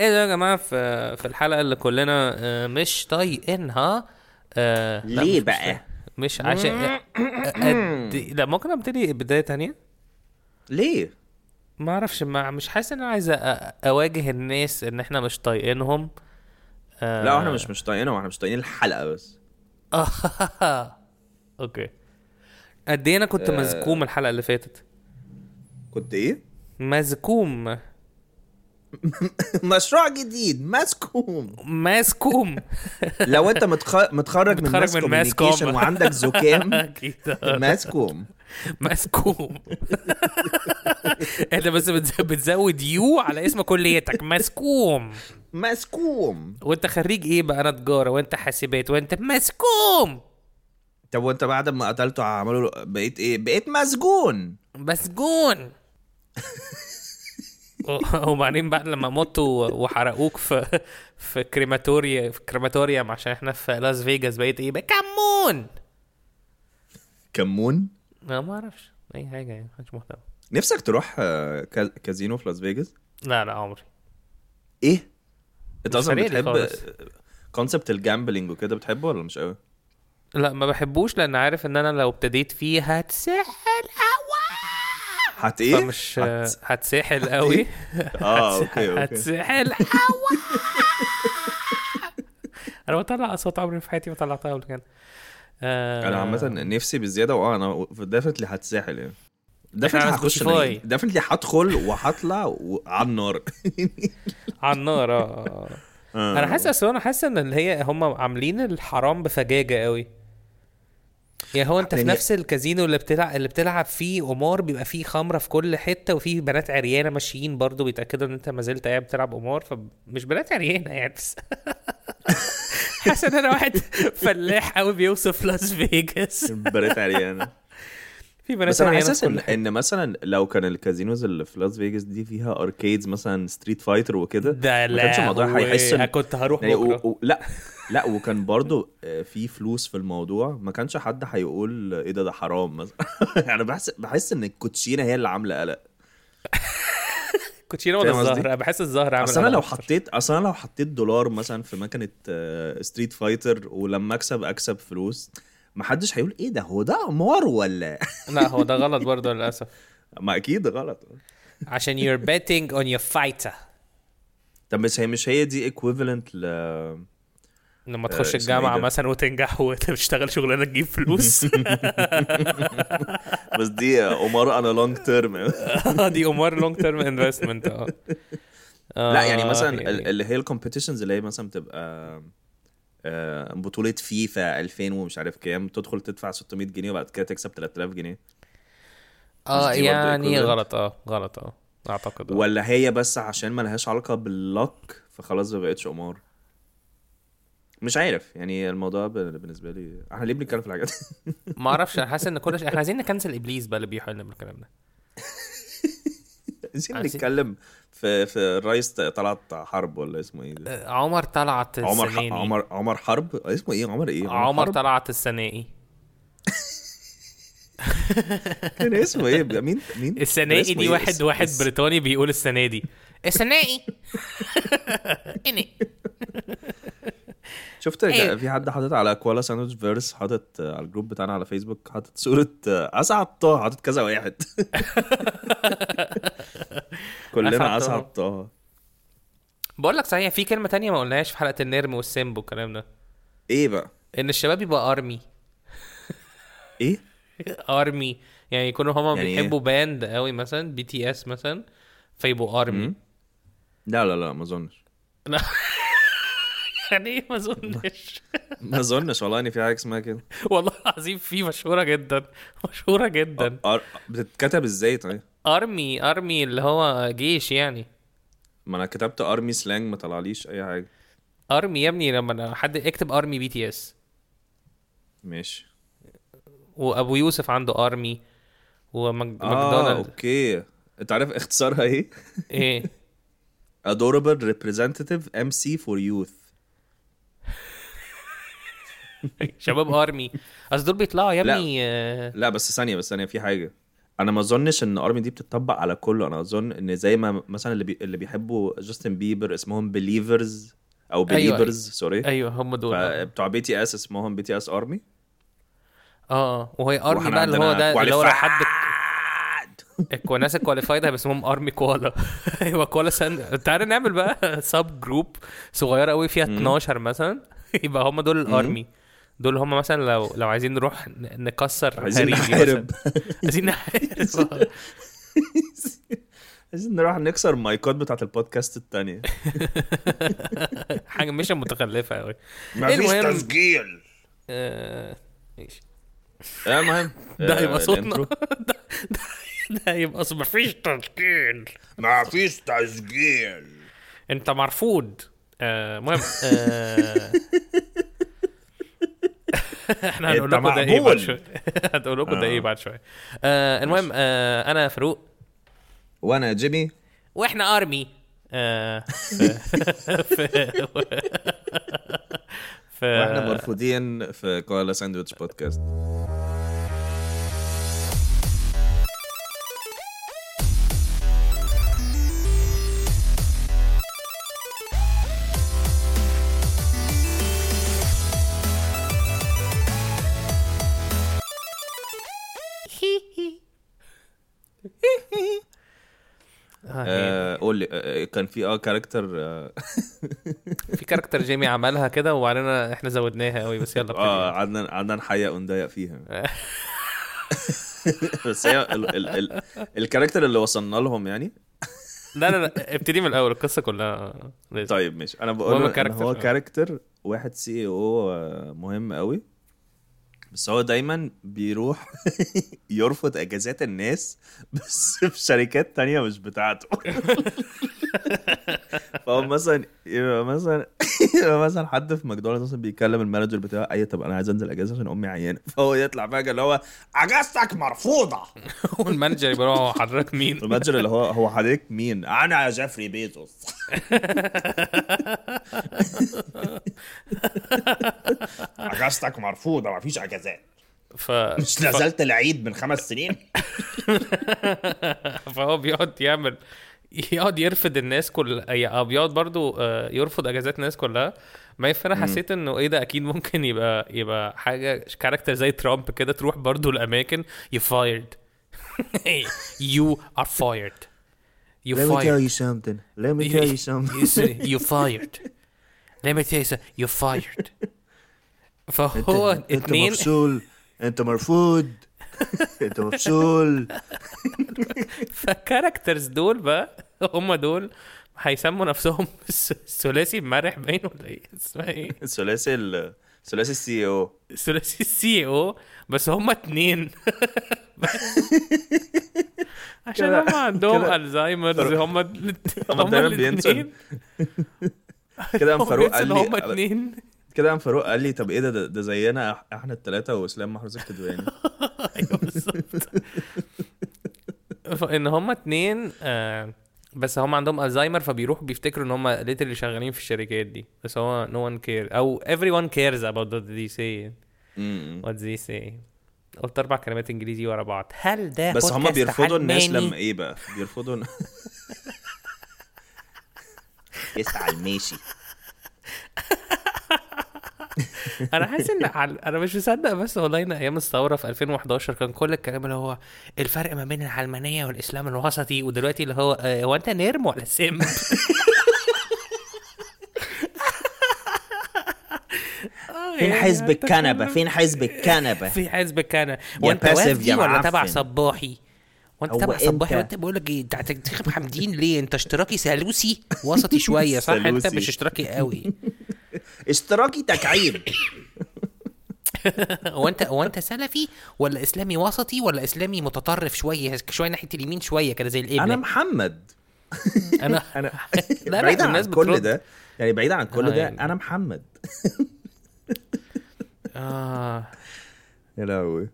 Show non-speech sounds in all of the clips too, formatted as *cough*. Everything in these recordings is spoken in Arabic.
إيه ده يا جماعة في في الحلقة اللي كلنا آه، مش طايقينها آه، ليه مش- مش بقى؟ طايق- مش عشان آه،. لا ممكن أبتدي بداية تانية ليه؟ ما أعرفش ما مش حاسس إن أنا عايز أواجه الناس إن إحنا مش طايقينهم آه، لا إحنا مش مش طايقينها وإحنا مش طايقين الحلقة بس *laughs* أوكي قد إيه أنا كنت آه. مزكوم الحلقة اللي فاتت كنت إيه؟ مزكوم *laughs* مشروع جديد مسكوم مسكوم. *laughs* لو انت متخ... متخرج من متخرج من mass communication com. وعندك زكام *laughs* أكيد. مسكوم مسكوم انت بس بتز- بتزود يو على اسم كليتك. مسكوم مسكوم وانت خريج إيه بقى أنا تجاره وانت حاسبات وانت مسكوم طب وانت بعد ما قتلته عملوا بقيت إيه؟ بقيت مسجون. مسجون. *laughs* وبعدين بعد لما متوا وحرقوك في *laughs* في crematoria في crematorium عشان إحنا في لاس فيجاس بقيت إيه؟ كمون! كمون؟ لا ما أعرفش. أي حاجة يعني مش مهتم. نفسك تروح آه، كا- كازينو في لاس فيجاس؟ لا لا عمري. إيه؟ انت أصلا بتحب. concept ال gambling وكده بتحبه ولا مش قوي؟ لا ما بحبوش لأن عارف ان أنا لو ابتديت فيه هتسحل. قوي هت إيه؟ فمش هت... هتسحل قوي؟ آه okay okay. هتسحل. أنا بطلع أصوات عمري في حياتي ما طلعتها قبل كده. آه، أنا عامة نفسي بزيادة وأه أنا definitely هتسحل يعني. definitely هخش. definitely هدخل وهطلع و- على النار. على النار آه أنا حاسس أنا حاسس إن هي هم عاملين الحرام بفجاجة قوي. يعني هو انت في يعني- نفس الكازينو اللي بتلعب اللي بتلعب فيه قمار بيبقى فيه خمرة في كل حتة وفيه بنات عريانة ماشيين برضو بيتأكدوا إن أنت ما زلت قاعد بتلعب قمار فمش بنات عريانة يعني بس *laughs* حاسس إن أنا واحد فلاح قوي بيوصف لاس فيجاس. بريت عريانة. في بنات بس أنا حاسس في إن مثلا لو كان ال casinos اللي في لاس فيجاس دي فيها arcades مثلا Street Fighter وكده ده ما كانش لا الموضوع هيحس إن- كنت هروح يعني و... بكرة. و... لا لا وكان برضو آه، في فلوس في الموضوع ما كانش حد هيقول إيه ده ده حرام مثلا. *laughs* يعني بحس بحس إن الكوتشينه هي اللي عاملة قلق. كوتشينه ولا؟ الزهر بحس الزهر عامل أصل أنا لو. حطيت أصل أنا لو حطيت دولار مثلا في مكنة آه، Street Fighter ولما أكسب أكسب فلوس. محدش هيقول إيه ده؟ هو ده قمار ولا؟ *laughs* لا هو ده غلط برضه للأسف. ما أكيد غلط. عشان you're betting on your fighter. طب بس هي مش هي دي equivalent ل لما آه، تخش اسمه الجامعة إيه؟ مثلا وتنجح وتشتغل شغلانة تجيب فلوس. *laughs* بس دي قمار on a long term آه، دي أمور long term investment آه. لا يعني آه، مثلا يعني- ال- اللي هي ال competitions اللي هي مثلا بتبقى آه، بطولة فيفا 2000 ومش عارف كام تدخل تدفع 600 جنيه وبعد كده تكسب 3000 جنيه آه يعني؟ غلط آه غلط آه أعتقد آه. ولا هي بس عشان ما لهاش علاقة باللك فخلاص ما بقتش قمار مش عارف يعني الموضوع ب- بالنسبة لي إحنا ليه بنتكلم في الحاجات دي؟ ما أعرفش أنا *laughs* حاسس إن كل شيء إحنا عايزين نكنسل إبليس بقى اللي بيحل بالكلام ده عايزين عايزين- نتكلم في في الرئيس طلعت حرب ولا اسمه إيه ده؟ آه، عمر طلعت عمر ح... السناني عمر عمر حرب اسمه إيه عمر إيه عمر حرب؟ طلعت السنائي *laughs* كان اسمه إيه؟ مين مين السنائي دي إيه؟ واحد اسم- واحد بريطاني بيقول السنة دي السنائي إني. *laughs* *laughs* شفت إيه؟ في حد حاطط على كوالا ساندويتش فيرس حاطط آه، على الجروب بتاعنا على فيسبوك حاطط صورة آه، اسعد طه حاطط كذا واحد. *laughs* كلنا. اسعد طه بقول لك صحيح في كلمة تانية ما قلناهاش في حلقة النرم والسيمب والكلام ده. إيه بقى؟ إن الشباب يبقى army إيه؟ *laughs* army يعني يكونوا هما يعني إيه؟ بيحبوا band قوي مثلا BTS مثلا فيبقوا army. لا لا لا ما أظنش. *laughs* يعني إيه ما أظنش. *laughs* ما أظنش والله إن في حاجة اسمها كده. والله العظيم في مشهورة جدا. مشهورة جدا. أر... بتتكتب إزاي طيب؟ army army اللي هو جيش يعني. ما أنا كتبت army slang ما طلعليش أي حاجة. army يا ابني لما حد اكتب army BTS. ماشي. وأبو يوسف عنده army وماكدونالد okay. أنت عارف اختصارها إيه؟ إيه؟ *laughs* Adorable representative MC for youth. *laughs* شباب army. أصل دول بيطلعوا يا ابني آه، لا بس ثانية بس ثانية في حاجة. أنا ما أظنش إن army دي بتطبق على كله. أنا أظن إن زي ما مثلا اللي بي... اللي بيحبوا جاستن بيبر اسمهم Beliebers أو أيوة. Beliebers sorry أيوه هم دول. فبتوع بي تي اس اسمهم بي تي اس أرمي. آه وهي army بقى اللي هو ده اللي هو لو حد. الناس ال qualified هيبقى اسمهم army كوالا. *laughs* أيوه كوالا ساند تعالى نعمل بقى *laughs* sub group صغيرة قوي فيها 12 مثلا. يبقى هم دول ال army. دول هم مثلا لو لو عايزين نروح نكسر عايزين نحارب. عايزين نحارب. *laughs* عايزين نروح نكسر مايكات بتاعت البودكاست التانية. *laughs* حاجة مش متخلفة قوي مفيش تسجيل. آه، ماشي. المهم *laughs* ده آه، هيبقى صوتنا. ال intro. ده ده- ده هيبقى مفيش تسجيل. مفيش تسجيل. انت مرفوض. آه، المهم آه، *laughs* إحنا هنقول إنت لكم ده إيه بعد مقبول. شوية. *laughs* هنقول لكم ده آه. إيه بعد شوية. آه، المهم آه، أنا فاروق. وأنا جيمي. وإحنا army. آه، في في في وإحنا مرفوضين في كوالا ساندويتش بودكاست. في آه character آه، *laughs* في character جيمي عملها كده وبعدين إحنا زودناها قوي بس يلا آه. قعدنا قعدنا نحيق ونضيق فيها. *laughs* *laughs* بس هي ال ال ال ال character اللي وصلنا لهم يعني؟ لا لا لا ابتدي من الأول القصة كلها. لازم. طيب ماشي. أنا بقول. هو character واحد CEO مهم قوي بس هو دايما بيروح *laughs* يرفض أجازات الناس بس *laughs* في شركات تانية مش بتاعته. *laughs* فهو مثلا يبقى مثلا يبقى مثلا حد في ماكدونالدز مثلا بيكلم ال manager بتاعه اي طب أنا عايز أنزل أجازة عشان أمي عيانة. فهو يطلع فجاه اللي هو أجازتك مرفوضة. وال manager يبقى هو حضرتك مين؟ ال manager اللي هو هو حضرتك مين؟ أنا جيفري بيزوس. *laughs* اجازتك مرفوضة مفيش أجازات. ف... مش نزلت العيد من خمس سنين؟ *laughs* فهو بيقعد يعمل يقعد يرفض الناس كل أي- أو بيقعد برضو آه، يرفض أجازات الناس كلها. ما فانا حسيت إنه إيه ده أكيد ممكن يبقى يبقى حاجة كاركتر زي ترامب كده تروح برضو الأماكن. Fired. *laughs* You are fired. You Let me tell fired. you something. Let me tell you something. *laughs* you fired. Let me tell you something. You fired. فهو انت اتنين مفصول انت مرفوض انت مفصول فال characters دول بقى هم دول هيسموا نفسهم الثلاثي المرح باين ولا إيه؟ اسمها إيه؟ *laughs* الثلاثي ال- ثلاثي ال CEO الثلاثي ال CEO بس هم اتنين. *laughs* عشان هم عندهم Alzheimer's هم هم دايما بينسوا كده قام فاروق قال هم لي اتنين. كده قام فاروق قال لي طب إيه ده؟ ده, زينا إحنا الثلاثه وإسلام محروس الكدواني *laughs* أيوه بالظبط. إن هم اتنين آه بس هم عندهم ألزهايمر فبيروحوا بيفتكروا إن هم ليترلي شغالين في الشركات دي. بس هو no one cares أو everyone cares about what they say. م-م. what they say. قلت أربع كلمات إنجليزي ورا بعض. هل ده بس هم بيرفضوا الناس؟ لما إيه بقى؟ بيرفضوا يسعى *laughs* الماشي. *laughs* أنا حاسس إن عل... أنا مش مصدق بس والله إن أيام الثورة في 2011 كان كل الكلام اللي هو الفرق ما بين العلمانية والإسلام الوسطي ودلوقتي اللي هو آه، هو أنت نرم ولا سم؟ *laughs* فين يعني حزب أنت الكنبه كل- فين حزب الكنبه في حزب الكنبه وأنت يا ولا تبع. صباحي؟ وأنت تبع صباحي؟ وأنت بقول لك إيه أنت هتنتخب حمدين ليه؟ أنت اشتراكي سالوسي وسطي شوية صح؟ أنت. مش اشتراكي قوي. *laughs* اشتراكي تكعيب. *laughs* هو انت هو انت سلفي ولا إسلامي وسطي ولا إسلامي متطرف شوية شوية ناحية اليمين شوية كده زي القبله أنا محمد. أنا *laughs* أنا لا، الناس عن كل. ده. يعني بعيدا عن كل آه، ده يعني. أنا محمد. *laughs* آه. يا لهوي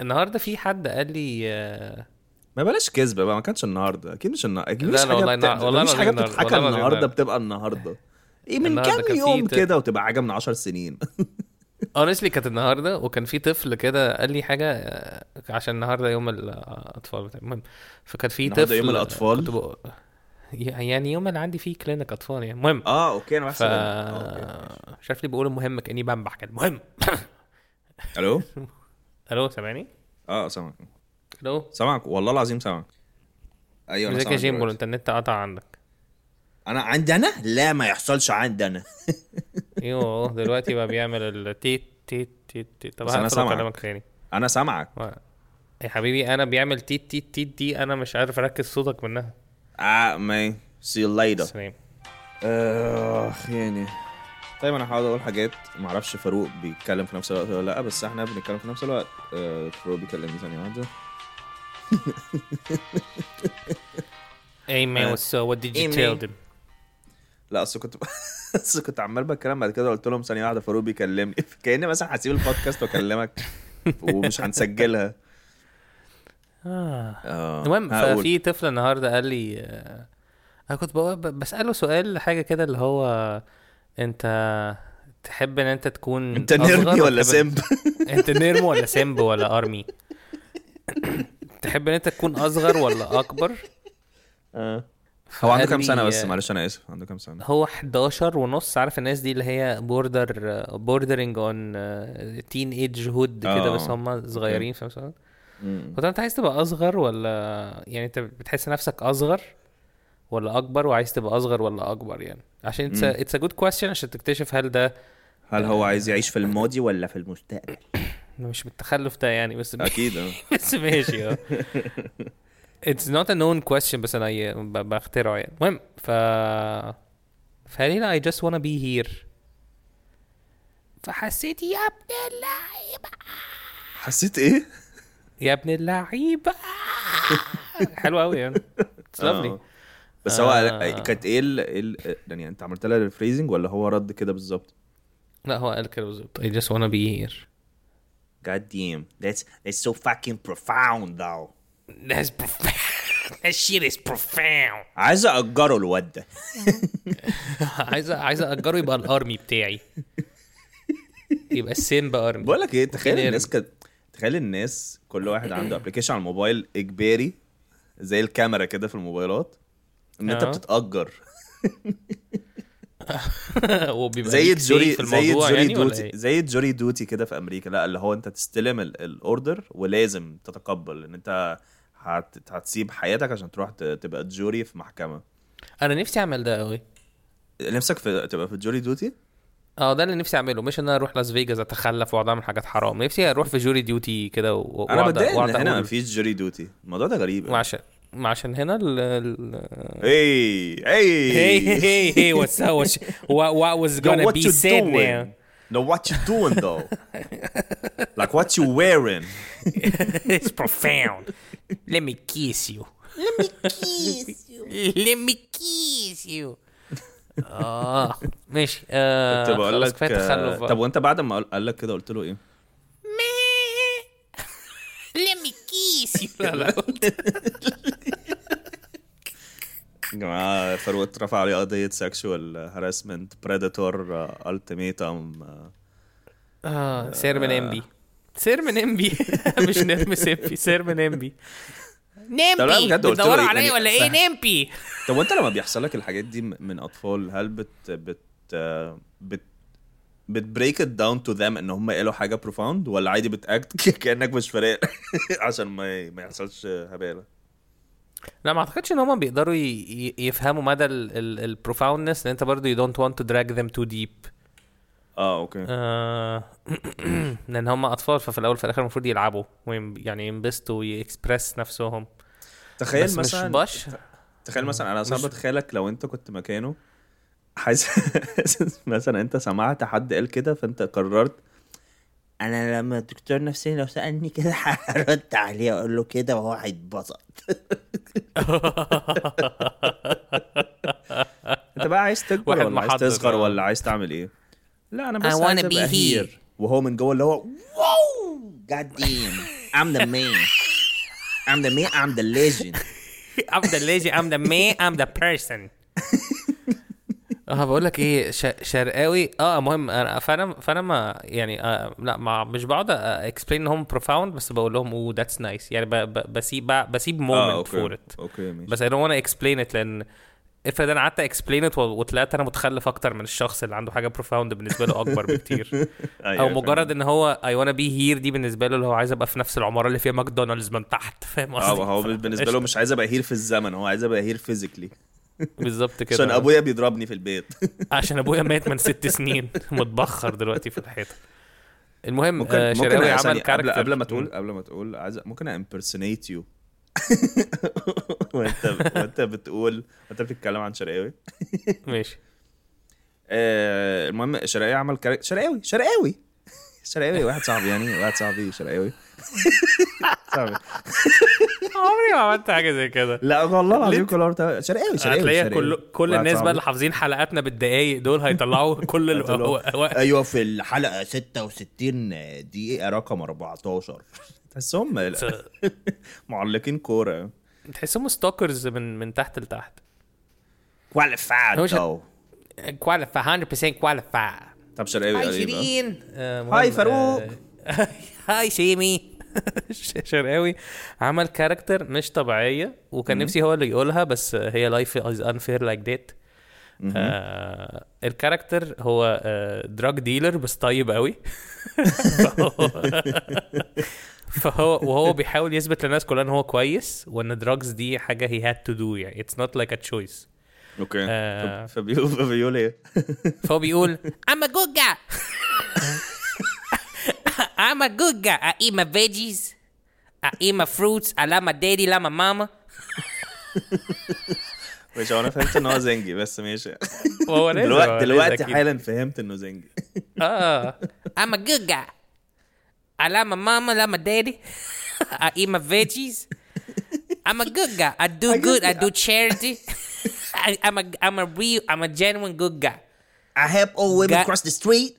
النهارده في حد قال لي آه، ما بلاش كذبة بقى ما كانش النهارده أكيد مش النهارده أكيد مش حاجة والله. النهار- والله العظيم حاجة بتتحكى النهارده النهار. بتبقى النهارده إيه من كام يوم كده وتبقى حاجة من 10 سنين *laughs* honestly كانت النهارده وكان في طفل كده قال لي حاجة آه، عشان النهارده يوم الأطفال. المهم فكان في طفل يوم الأطفال؟ يعني يوم اللي عندي فيه clinic اطفال يعني. المهم آه okay أنا ف بحسب آه، okay. مش عارف ليه بقول المهم كأني بنبح كده. المهم ألو؟ *laughs* ألو سامعني؟ آه سامعك. ألو؟ سامعك والله العظيم سامعك. أيوه أنا إزيك يا جيمبو. الانترنت قطع عندك. أنا عندي أنا لا ما يحصلش عندي أنا *laughs* أيوه دلوقتي بقى بيعمل التيت تيت تيت تيت طب هقفل سامعك. وأكلمك تاني. أنا سامعك. يا حبيبي أنا بيعمل تيت تيت تيت دي أنا مش عارف أركز صوتك منها. آه ما see you later سلام آخ يعني طيب أنا هحاول أقول حاجات ما أعرفش فاروق بيتكلم في نفس الوقت ولا لأ بس إحنا بنتكلم في نفس الوقت آه، فاروق بيكلمني ثانية واحدة *laughs* Hey man, Uh, what's up? What did you hey, tell man. them? لأ أصل كنت *laughs* أصل كنت عمال بتكلم بعد كده قلت لهم ثانية واحدة فاروق بيكلمني *laughs* كأني مثلا هسيب البودكاست وأكلمك ومش هنسجلها آه. آه. المهم. ففي طفل النهارده قال لي آه، أنا كنت بسأله سؤال حاجة كده اللي هو أنت تحب إن أنت تكون أنت نيرمي ولا سيمب *laughs* أنت نيرم ولا سيمب ولا أرمي؟ *coughs* تحب إن أنت تكون أصغر ولا أكبر؟ آه. هو عنده كام سنة بس؟ معلش أنا آسف. عنده كام سنة؟ هو 11 ونص. عارف الناس دي اللي هي border bordering on teenagehood كده آه، بس هم صغيرين في نفس له انت عايز تبقى اصغر ولا يعني انت بتحس نفسك اصغر ولا اكبر وعايز تبقى اصغر ولا اكبر يعني؟ عشان it's. it's a good question عشان تكتشف هل ده هل هو عايز يعيش في الماضي ولا في المستقبل؟ *clears throat* مش بالتخلف ده يعني بس *laughs* أكيد آه. *laughs* بس ماشي آه. *laughs* It's not a known question بس أنا بخترعه يعني. المهم ف لا I just wanna be here. فحسيت يا ابن اللعيبة! حسيت إيه؟ يا ابن اللعيبة. *laughs* حلو قوي يعني. آه. بس هو آه. كانت إيه ال... يعني أنت عملت لها ريفريزنج ولا هو رد كده بالظبط؟ لا هو قال كده بالظبط. I just wanna be here. God damn. That's that's so fucking profound though. That's profound. *laughs* That shit is profound. عايز اجره الواد ده. *laughs* عايز عايز اجره يبقى الأرمي بتاعي. يبقى السيمبا أرمي. بقول لك إيه تخيل الناس كانت تخيل الناس كل واحد عنده application على الموبايل إجباري زي الكاميرا كده في الموبايلات إن أنت. بتتأجر. *laughs* وبيبقى زي say في زي الموضوع يعني ولا duty إيه؟ زي ال jury duty كده في أمريكا. لأ اللي هو أنت تستلم ال- ال order ولازم تتقبل إن أنت هت... هتسيب حياتك عشان تروح ت- تبقى jury في محكمة. أنا نفسي أعمل ده قوي نفسك في تبقى في ال jury duty؟ آه ده اللي نفسي أعمله. مش إن أنا أروح لاس فيجاس أتخلف وأقعد أعمل حاجات حرام. نفسي أروح في jury duty كده و- أنا بتضايق إن هنا مفيش jury duty الموضوع ده غريب ما عشان ما عشان هنا ال what's up? What's, what, what was Yo, gonna be said now? No, what you doing though? like what you wearing? *laughs* it's profound. Let me kiss you. Let me kiss you. *laughs* Let me kiss you. آه ماشي. آه كنت بقول لك كفاية آه،. طب وأنت بعد ما قال لك كده قلت له إيه؟ kiss you. *laughs* لا جماعة فاروق اترفع عليه قضية سكشوال هاراسمنت بريداتور التيميتم آه سير من ام بي سير من ام بي *laughs* مش نرم سيبي سير من ام بي بتدوروا إيه؟ عليا يعني ولا إيه. نمبي طب وأنت لما بيحصل لك الحاجات دي من أطفال هل بت بت بت بت break it down to them إن هم قالوا حاجة profound ولا عادي بت act *laughs* كأنك مش فارق *laughs* عشان ما ما يحصلش هبالة لا ما أعتقدش إن هم بيقدروا يفهموا مدى ال profoundness لأن أنت برضه you don't want to drag them too deep آه okay. آه، *clears throat* لأن هم أطفال ففي الأول وفي الآخر المفروض يلعبوا يعني ينبسطوا ويكسبرس نفسهم. تخيل بس مثلا مش باش تخيل مثلا أنا صعب أتخيلك لو أنت كنت مكانه. حاسس *laughs* مثلا أنت سمعت حد قال كده فأنت قررت أنا لما الدكتور نفسي لو سألني كده *laughs* هرد عليه أقول له كده وهو هيتبسط. *laughs* أنت بقى عايز تكبر ولا عايز تصغر آه. ولا عايز تعمل إيه؟ لا أنا بس I wanna be here. وهو من جوه اللي هو wow god damn I'm the man. I'm the man. I'm the legend. *laughs* I'm the lazy I'm the man. I'm the person. *laughs* آه بقول لك إيه. شرقاوي. آه مهم. أنا فأنا فأنا ما يعني آه لا ما مش بقعد explain ان هم profound بس بقول لهم oh that's nice يعني ب... ب... بسيب بسيب moment for it بس don't wanna explain it لأن افرض أنا قعدت explain it وطلعت أنا متخلف أكتر من الشخص اللي عنده حاجة profound بالنسبة له أكبر *laughs* بكتير. أيوة، أو مجرد إن هو I wanna be here دي بالنسبة له اللي هو عايز أبقى في نفس العمارة اللي فيها ماكدونالدز من تحت فاهم آه قصدي؟ هو ف- بالنسبة له مش عايز أبقى here في الزمن هو عايز أبقى here physically بالظبط كده. عشان أبويا بيضربني في البيت. *laughs* عشان أبويا مات من ست سنين. متبخر دلوقتي في الحيطة. المهم ممكن آه ممكن شراوي عمل قبل character قبل ما تقول قبل ما تقول عايز ممكن impersonate you *laughs* وانت وانت بتقول وانت بتتكلم عن شرقاوي *laughs* ماشي آه المهم شرقاوي عمل character شرقاوي شرقاوي *laughs* شرقاوي واحد صاحبي يعني واحد صاحبي شرقاوي صاحبي عمري ما عملت حاجة زي كده لا والله العظيم؟ كل مرة شرقاوي شرقاوي شرقاوي. كل كل الناس بقى. اللي حافظين حلقاتنا بالدقايق دول هيطلعوا كل ال... هيطلعوا. و- و- أيوه في الحلقة 66 دقيقة رقم 14 تحسهم *laughs* معلقين كورة. تحسهم ستوكرز من من تحت لتحت. كواليفايد هو مش- though. كواليفاي 100% كواليفاي طب شرقاوي هاي قال إيه بقى؟ شيرين آه، هاي فاروق. آه، *laughs* هاي شيمي. *laughs* شرقاوي عمل كاركتر مش طبيعية وكان نفسي هو اللي يقولها بس هي لايف از انفير لايك ذات ال character هو drug dealer بس طيب قوي. فهو, وهو بيحاول يثبت للناس كلها إن هو كويس وإن drugs دي حاجة he had to do يعني. it's not like a choice okay. آه. فب- فبيقول فبيقول إيه؟ *laughs* فهو بيقول I'm a good guy. *laughs* I'm a good guy. I eat my veggies. I eat my fruits. I love my daddy. Love my mama. *laughs* مش أنا فهمت إن هو زنجي بس ماشي. هو دلوقتي دلوقتي. حالا فهمت إنه زنجي. آه. I'm a good guy. I love my mama I love my daddy. *laughs* I eat my veggies. I'm a good guy. I do good I do charity. *laughs* I, I'm a I'm a real I'm a genuine good guy. I help old women Got- cross the street.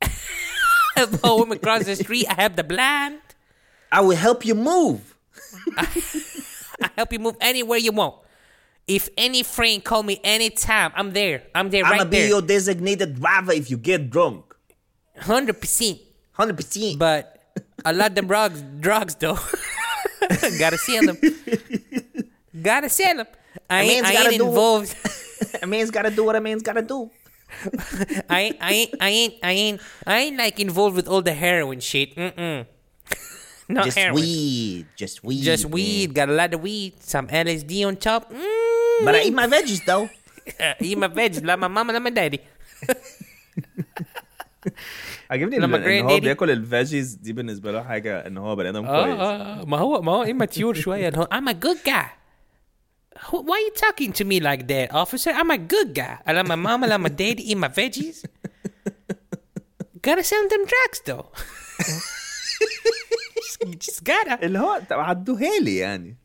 I *laughs* help old women cross the street. I help the blind. I will help you move. I help you move anywhere you want. If any friend call me anytime, I'm there. I'm there I'ma be there. your designated driver if you get drunk. Hundred percent. 100% But a lot of them drugs, drugs though. *laughs* gotta sell them. gotta sell them. I ain't, I ain't involved. *laughs* *laughs* a man's gotta do what a man's gotta do I ain't, I ain't, I ain't, I ain't, I ain't like involved with all the heroin shit. Mm-mm. Not just heroin. weed just weed Just man. weed. Got a lot of weed. Some LSD on top. Mm. but I eat my veggies though eat my veggies Like my mama, like my daddy. عجبني لما ان هو granddaddy- بياكل الفيجيز دي بالنسبه له حاجه ان هو بني ادم اه كويس اه ما هو ما هو immature شويه اللي هو I'm a good guy Who- Why are you talking to me like that, officer? I'm a good guy. I let my mama, let my daddy eat my veggies. *laughs* gotta sell them drugs though. *laughs* just, just gotta. اللي هو طب عدوها لي يعني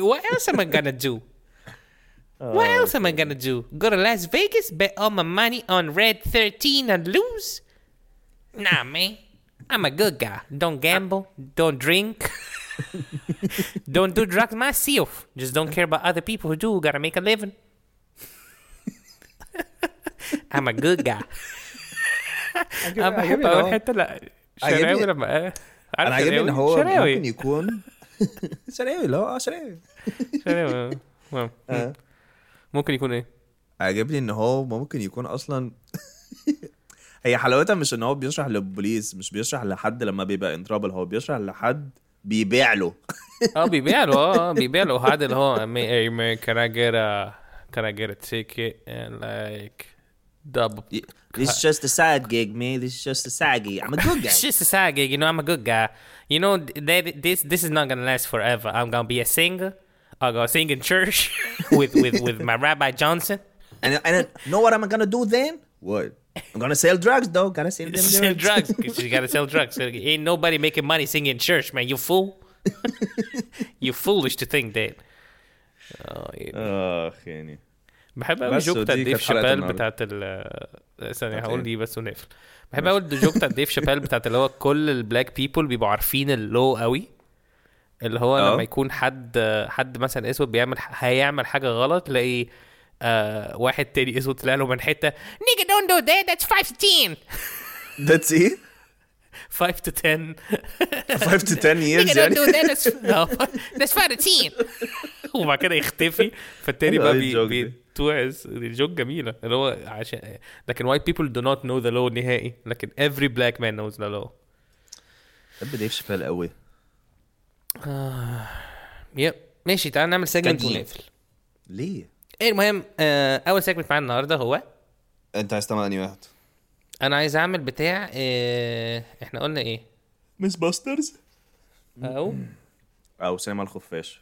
What else am I gonna do? *laughs* What else am I gonna do? Go to Las Vegas, bet all my money on Red 13 and lose? Nah, man. I'm a good guy. Don't gamble. Don't drink. *laughs* don't do drugs myself. Just don't care about other people who do. Gotta make a living. *laughs* I'm a good guy. أنا بحب اول حتة لا عجبني- شراوي لما قال- عارف أنا عاجبني ان شراوي؟ هو شراوي. ممكن يكون شراوي اللي هو آه شراوي شراوي. آه. آه. ممكن يكون إيه؟ عاجبني ان هو ممكن يكون أصلا هي حلاوتها مش ان هو بيشرح للبوليس مش بيشرح لحد لما بيبقى ان ترابل هو بيشرح لحد بيبيع له آه بيبيع له آه بيبيع له حد اللي هو "Ma- hey man can I get a can I get a ticket and like double This is just a side gig man this is just a side gig I'm a good guy It's just a side gig, you know. I'm a good guy. You know, that this this is not gonna last forever. I'm gonna be a singer. I'll go sing in church with with with my Rabbi Johnson. and, and then, know what I'm gonna do then what I'm gonna sell drugs though gotta sell them *laughs* sell drugs *laughs* you gotta sell drugs. Ain't nobody making money singing in church, man. You fool. *laughs* you foolish to think that. Oh, yeah. اخ يعني بحب قوي بس joke بتاع ديف النهاردة. بتاعت ال ثانية هقول؟ دي بس ونقفل بحب قوي ال joke بتاعت ديف شابيل بتاعت اللي هو كل ال black people بيبقوا عارفين ال law قوي اللي هو آه. لما يكون حد حد مثلا اسود بيعمل هيعمل حاجة غلط تلاقي آه واحد تاني اسمه طلع له من حتة. nigga don't do that that's 5 to 10 That's إيه 5 to 10 5 to 10 nigga years يعني. do that that's *laughs* آه، that's 5 to 10 وبعد كده يختفي. فالتاني بقى بي. بيتوعز الجوك جميلة. اللي هو عشان لكن white people do not know the law نهائي. لكن every black man knows the law. بحب ديف شابيل قوي يب. ماشي تعال نعمل سيجمنت. ونقفل. ليه؟ إيه المهم آه أول سيجمنت معانا النهارده هو أنت عايز تعمل أنهي واحد؟ أنا عايز أعمل بتاع آه إحنا قلنا إيه؟ ميس باسترز؟ أو؟ أو سينما الخفاش.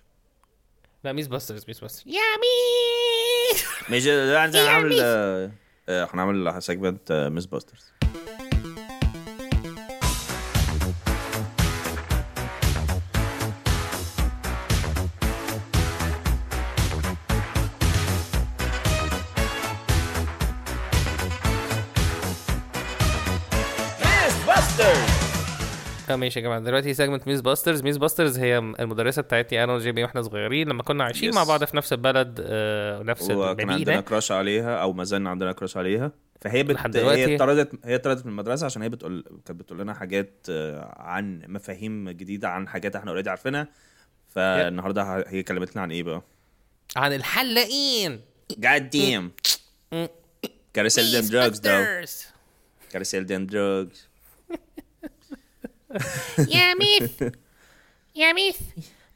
لا ميس باسترز ميس باسترز. يا ميس! ماشي لا عندنا هنعمل آه، آه، هنعمل segment ميس باسترز. ماشي يا جماعة. دلوقتي segment ميس باسترز ميس باسترز هي المدرسة بتاعتي أنا وجي بي وإحنا صغيرين. لما كنا عايشين Yes. مع بعض في نفس البلد آه ونفس وكان عندنا crush عليها أو ما زلنا عندنا crush عليها. فهي بت... هي اتطردت هي اتطردت من المدرسة عشان هي بتقول كانت بتقول لنا حاجات آه، عن مفاهيم جديدة عن حاجات إحنا already عارفينها. فالنهاردة هي كلمتنا عن إيه بقى؟ عن الحلاقين. Sell them drugs though. Ghostbusters. gotta sell them drugs. يا ميث. يا ميث.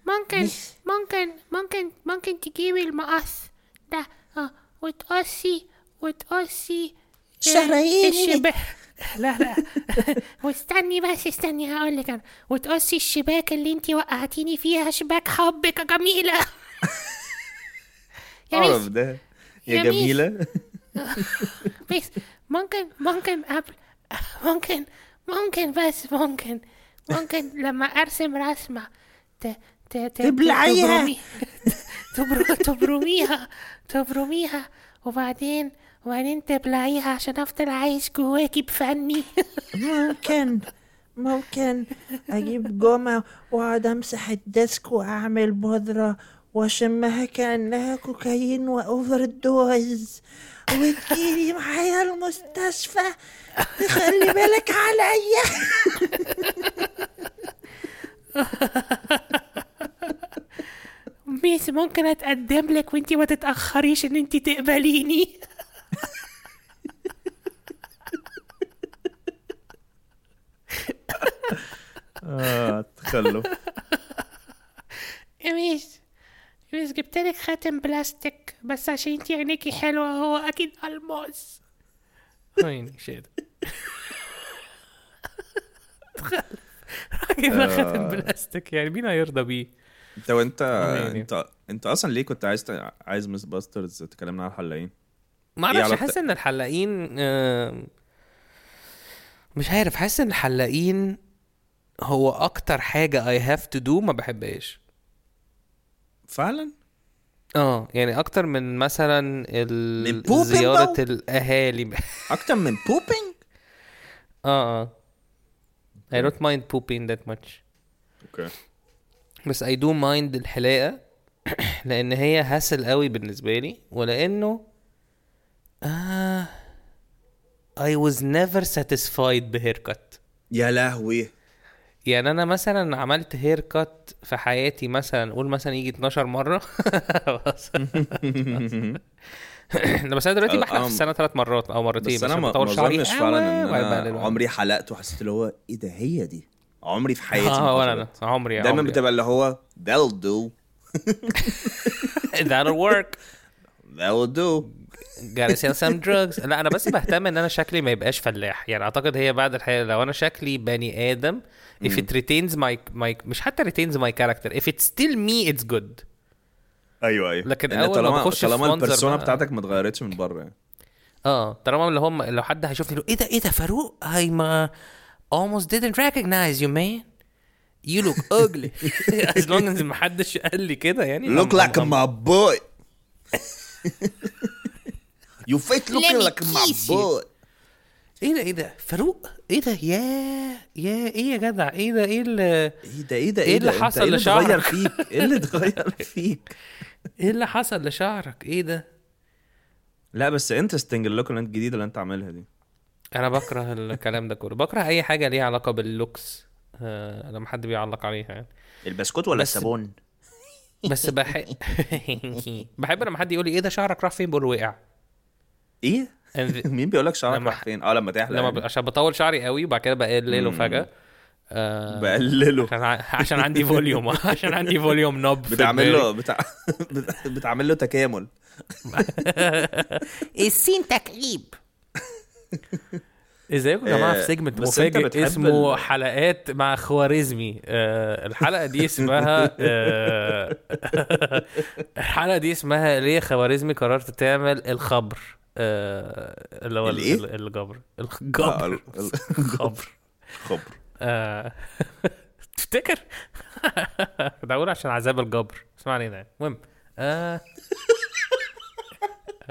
ممكن ممكن ممكن ممكن تجيبي المقص ده. آه وتقصي وتقصي آه، شراييني. الشباك. لا لا. *laughs* واستني بس استني هقول لك أنا. وتقصي الشباك اللي انت وقعتيني فيها. شباك حبك يا جميلة. *laughs* يا أعرف ميس ده. يا ميس. جميلة. *laughs* ممكن ممكن قبل ممكن ممكن بس ممكن. ممكن لما أرسم رسمة ت ت ت تبلعيها. تبرمي- *laughs* تبر تبرميها. تبرميها. وبعدين وبعدين تبلعيها عشان أفضل عايش جواكي بفني. *laughs* ممكن. ممكن. أجيب جمعة وأقعد أمسح الديسك وأعمل بودرة واشمها كأنها كوكايين و overdose وتجيلي معايا المستشفى. تخلي بالك عليا. *laughs* ميس ممكن أتقدم لك وأنتي ما تتأخريش إن أنتي تقبليني؟ آه تخلف. *laughs* ميس يا ميس جبتلك خاتم بلاستيك بس عشان انتي عينيكي حلوة هو أكيد الماس عيني shit *laughs* راجل ما خاتم بلاستيك يعني مين هيرضى بيه؟ انت وانت. انت انت أصلا ليه كنت عايز ت- عايز ميس باسترز تكلمنا عن الحلاقين؟ ما أعرفش حاسس إن الحلاقين آه، مش عارف حاسس إن الحلاقين هو أكتر حاجة I have to do ما بحبهاش. فعلا؟ آه يعني أكتر من مثلا ال- من though؟ الأهالي. أكتر من pooping آه آه. I don't mind pooping that much. okay بس I do mind الحلاقة لأن هي hassle قوي بالنسبة لي ولأنه آه I was never satisfied بهير كات. يا لهوي. يعني أنا مثلا عملت هير كات في حياتي مثلا قول مثلا يجي 12 مرة. بس *laughs* لا، بس أنا دلوقتي بحلق في السنة ثلاث مرات أو مرتين بس أنا ما أظنش فعلا إن أنا. عمري حلقت وحسيت اللي هو إيه ده هي دي. عمري في حياتي آه ولا حصلت. عمري دايما. بتبقى اللي هو that'll do. *laughs* That'll work. that'll do. Gotta sell some drugs. لا أنا بس بهتم إن أنا شكلي ما يبقاش فلاح. يعني أعتقد هي بعد الحياة لو أنا شكلي بني آدم if it retains my my مش حتى retains my character. If it's still me it's good. أيوه أيوه. لكن إن أول ما طالما بخش طالما البرسونا بتاعتك ما اتغيرتش من بره. يعني آه طالما اللي هم لو حد هيشوفني يقول إيه ده إيه ده فاروق؟ I ما almost didn't recognize you man. You look ugly. *laughs* As long as ما حدش قال لي كده يعني. Look I'm- like I'm- my boy. *laughs* You Let looking like my boy. إيه ده إيه ده فاروق؟ إيه ده؟ يا يا إيه يا جدع؟ إيه ده؟ إيه اللي إيه ده؟ إيه ده؟ إيه اللي حصل إيه اللي لشعرك؟ اتغير فيك؟ إيه اللي اتغير *laughs* فيك؟ إيه اللي حصل لشعرك؟ إيه ده؟ لا بس انترستنج اللوك اللي انت الجديدة اللي انت عاملها دي. أنا بكره الكلام ده كله. بكره اي حاجة ليها علاقة باللوكس آه لما حد بيعلق عليها يعني. البسكوت ولا بس- الصابون بس بحب *laughs* بحب لما حد يقول لي إيه ده؟ شعرك راح فين؟ بقول وقع. إيه؟ *laughs* مين بيقول لك شعرك لما- راح فين آه لما تحلق لما ب... يعني. عشان بطول شعري قوي وبعد كده بقلله. فجأة. آه بقلله. عشان ع- عشان عندي فوليوم. *laughs* عشان عندي فوليوم نوب بتعمل. له بتاع *laughs* بت- بتعمل له تكامل. السين تكعيب ازيكم يا جماعة؟ في آه، سيجمنت مفاجئ. اسمه ال- حلقات مع خوارزمي. آه الحلقة دي اسمها آه الحلقة دي اسمها ليه خوارزمي قررت تعمل الخبر؟ اللي هو ال- الإيه؟ ال- الجبر. آه، الجبر. ال- ال- الخبر. خبر آه، *laughs* تفتكر؟ *laughs* كنت هقول عشان عذاب الجبر. اسمع علينا يعني. المهم آه،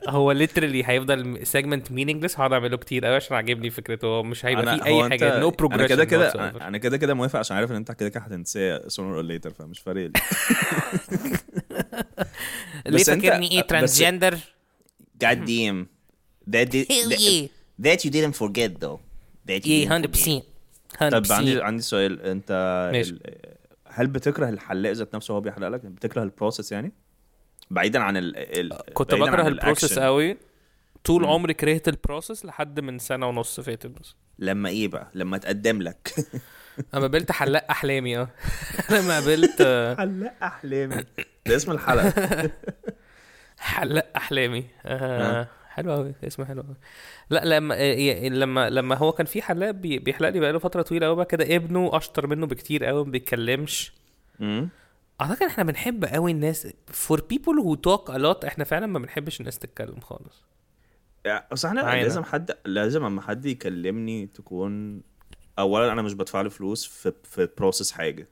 هو literally هيفضل segment meaningless هقعد أعمله كتير قوي عشان عاجبني فكرته. هو مش هيبقى فيه أي حاجة. no أنا progression كده كده أنا كده كده موافق عشان عارف إن أنت كده كده هتنساه sooner or later فمش فارق لي. *laughs* ليه فاكرني إيه؟ transgender damn. That did, Hell that, yeah. that you didn't forget though. That you forget. 100% 100% طب عندي عندي سؤال. انت ماشي. هل بتكره الحلاق ذات نفسه وهو بيحلق لك؟ بتكره ال process يعني؟ بعيدا عن ال... ال... كنت بعيداً بكره ال process. قوي. طول مم. عمري كرهت ال process لحد من سنة ونص فاتت بس. لما إيه بقى؟ لما تقدم لك. *laughs* أنا قابلت حلاق أحلامي آه. *laughs* لما قابلت آه، *laughs* حلاق أحلامي. ده اسم الحلقة. حلاق أحلامي. آه. حلو قوي اسمه حلو قوي لا لما آه، لما لما هو كان في حلاق بي- بيحلق لي بقاله فترة طويلة قوي بقى كده ابنه أشطر منه بكتير قوي ما بيتكلمش. أعتقد إحنا بنحب قوي الناس people who talk a lot إحنا فعلا ما بنحبش الناس تتكلم خالص. بس إحنا. لازم حد لازم أما حد يكلمني تكون اولا أنا مش بدفع له فلوس في في process حاجة.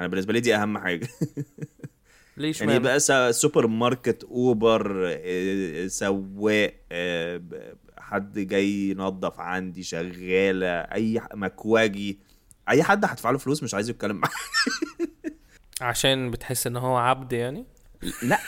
أنا بالنسبة لي دي أهم حاجة. *laughs* ليش يعني بقى سوبر ماركت أوبر آه، سواق آه، حد جاي ينظف عندي شغالة أي مكواجي. أي حد هدفع له فلوس مش عايز يتكلم معايا. عشان بتحس إن هو عبد يعني؟ لا.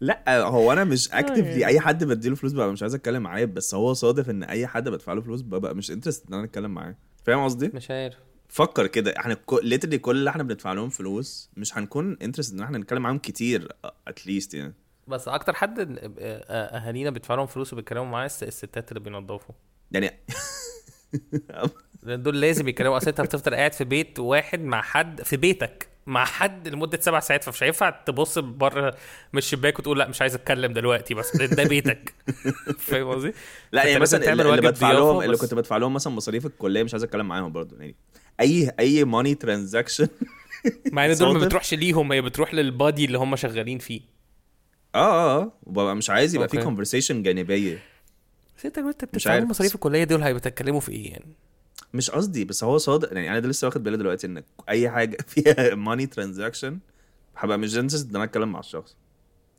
لا هو أنا مش actively أي حد بديله فلوس ببقى مش عايز أتكلم معاه بس هو صادف إن أي حد بدفع له فلوس ببقى مش interested إن أنا أتكلم معاه. فاهم قصدي؟ مش عارف. فكر كده. إحنا literally كل اللي إحنا بندفع لهم فلوس مش هنكون interested إن إحنا نتكلم معاهم كتير at least يعني. بس أكتر حد آه، آه، اهالينا بيدفعوا لهم فلوس وبيتكلموا معاه الس- الستات اللي بينظفوا. يعني دول لازم يتكلموا. أصل انت بتفضل قاعد في بيت واحد مع حد في بيتك مع حد لمدة سبع ساعات فمش هينفع تبص بره من الشباك وتقول لا مش عايز أتكلم دلوقتي بس ده بيتك. *laughs* فاهم قصدي؟ لا يعني مثلا اللي, بدفع لهم اللي كنت بدفع لهم مثلا مصاريف الكلية مش عايز أتكلم معاهم برضه يعني. أي أي ماني ترانزاكشن مع إن دول ما. بتروحش ليهم هي بتروح للبادي اللي هم شغالين فيه آه آه آه وببقى مش عايز يبقى في. conversation جانبية بس أنت وانت مش بتدفع. مصاريف الكلية دول هيتكلموا في إيه يعني؟ مش قصدي بس هو صادق يعني أنا ده لسه واخد بالي دلوقتي إن أي حاجة *laughs* فيها money transaction هبقى مش interested إن أنا أتكلم مع الشخص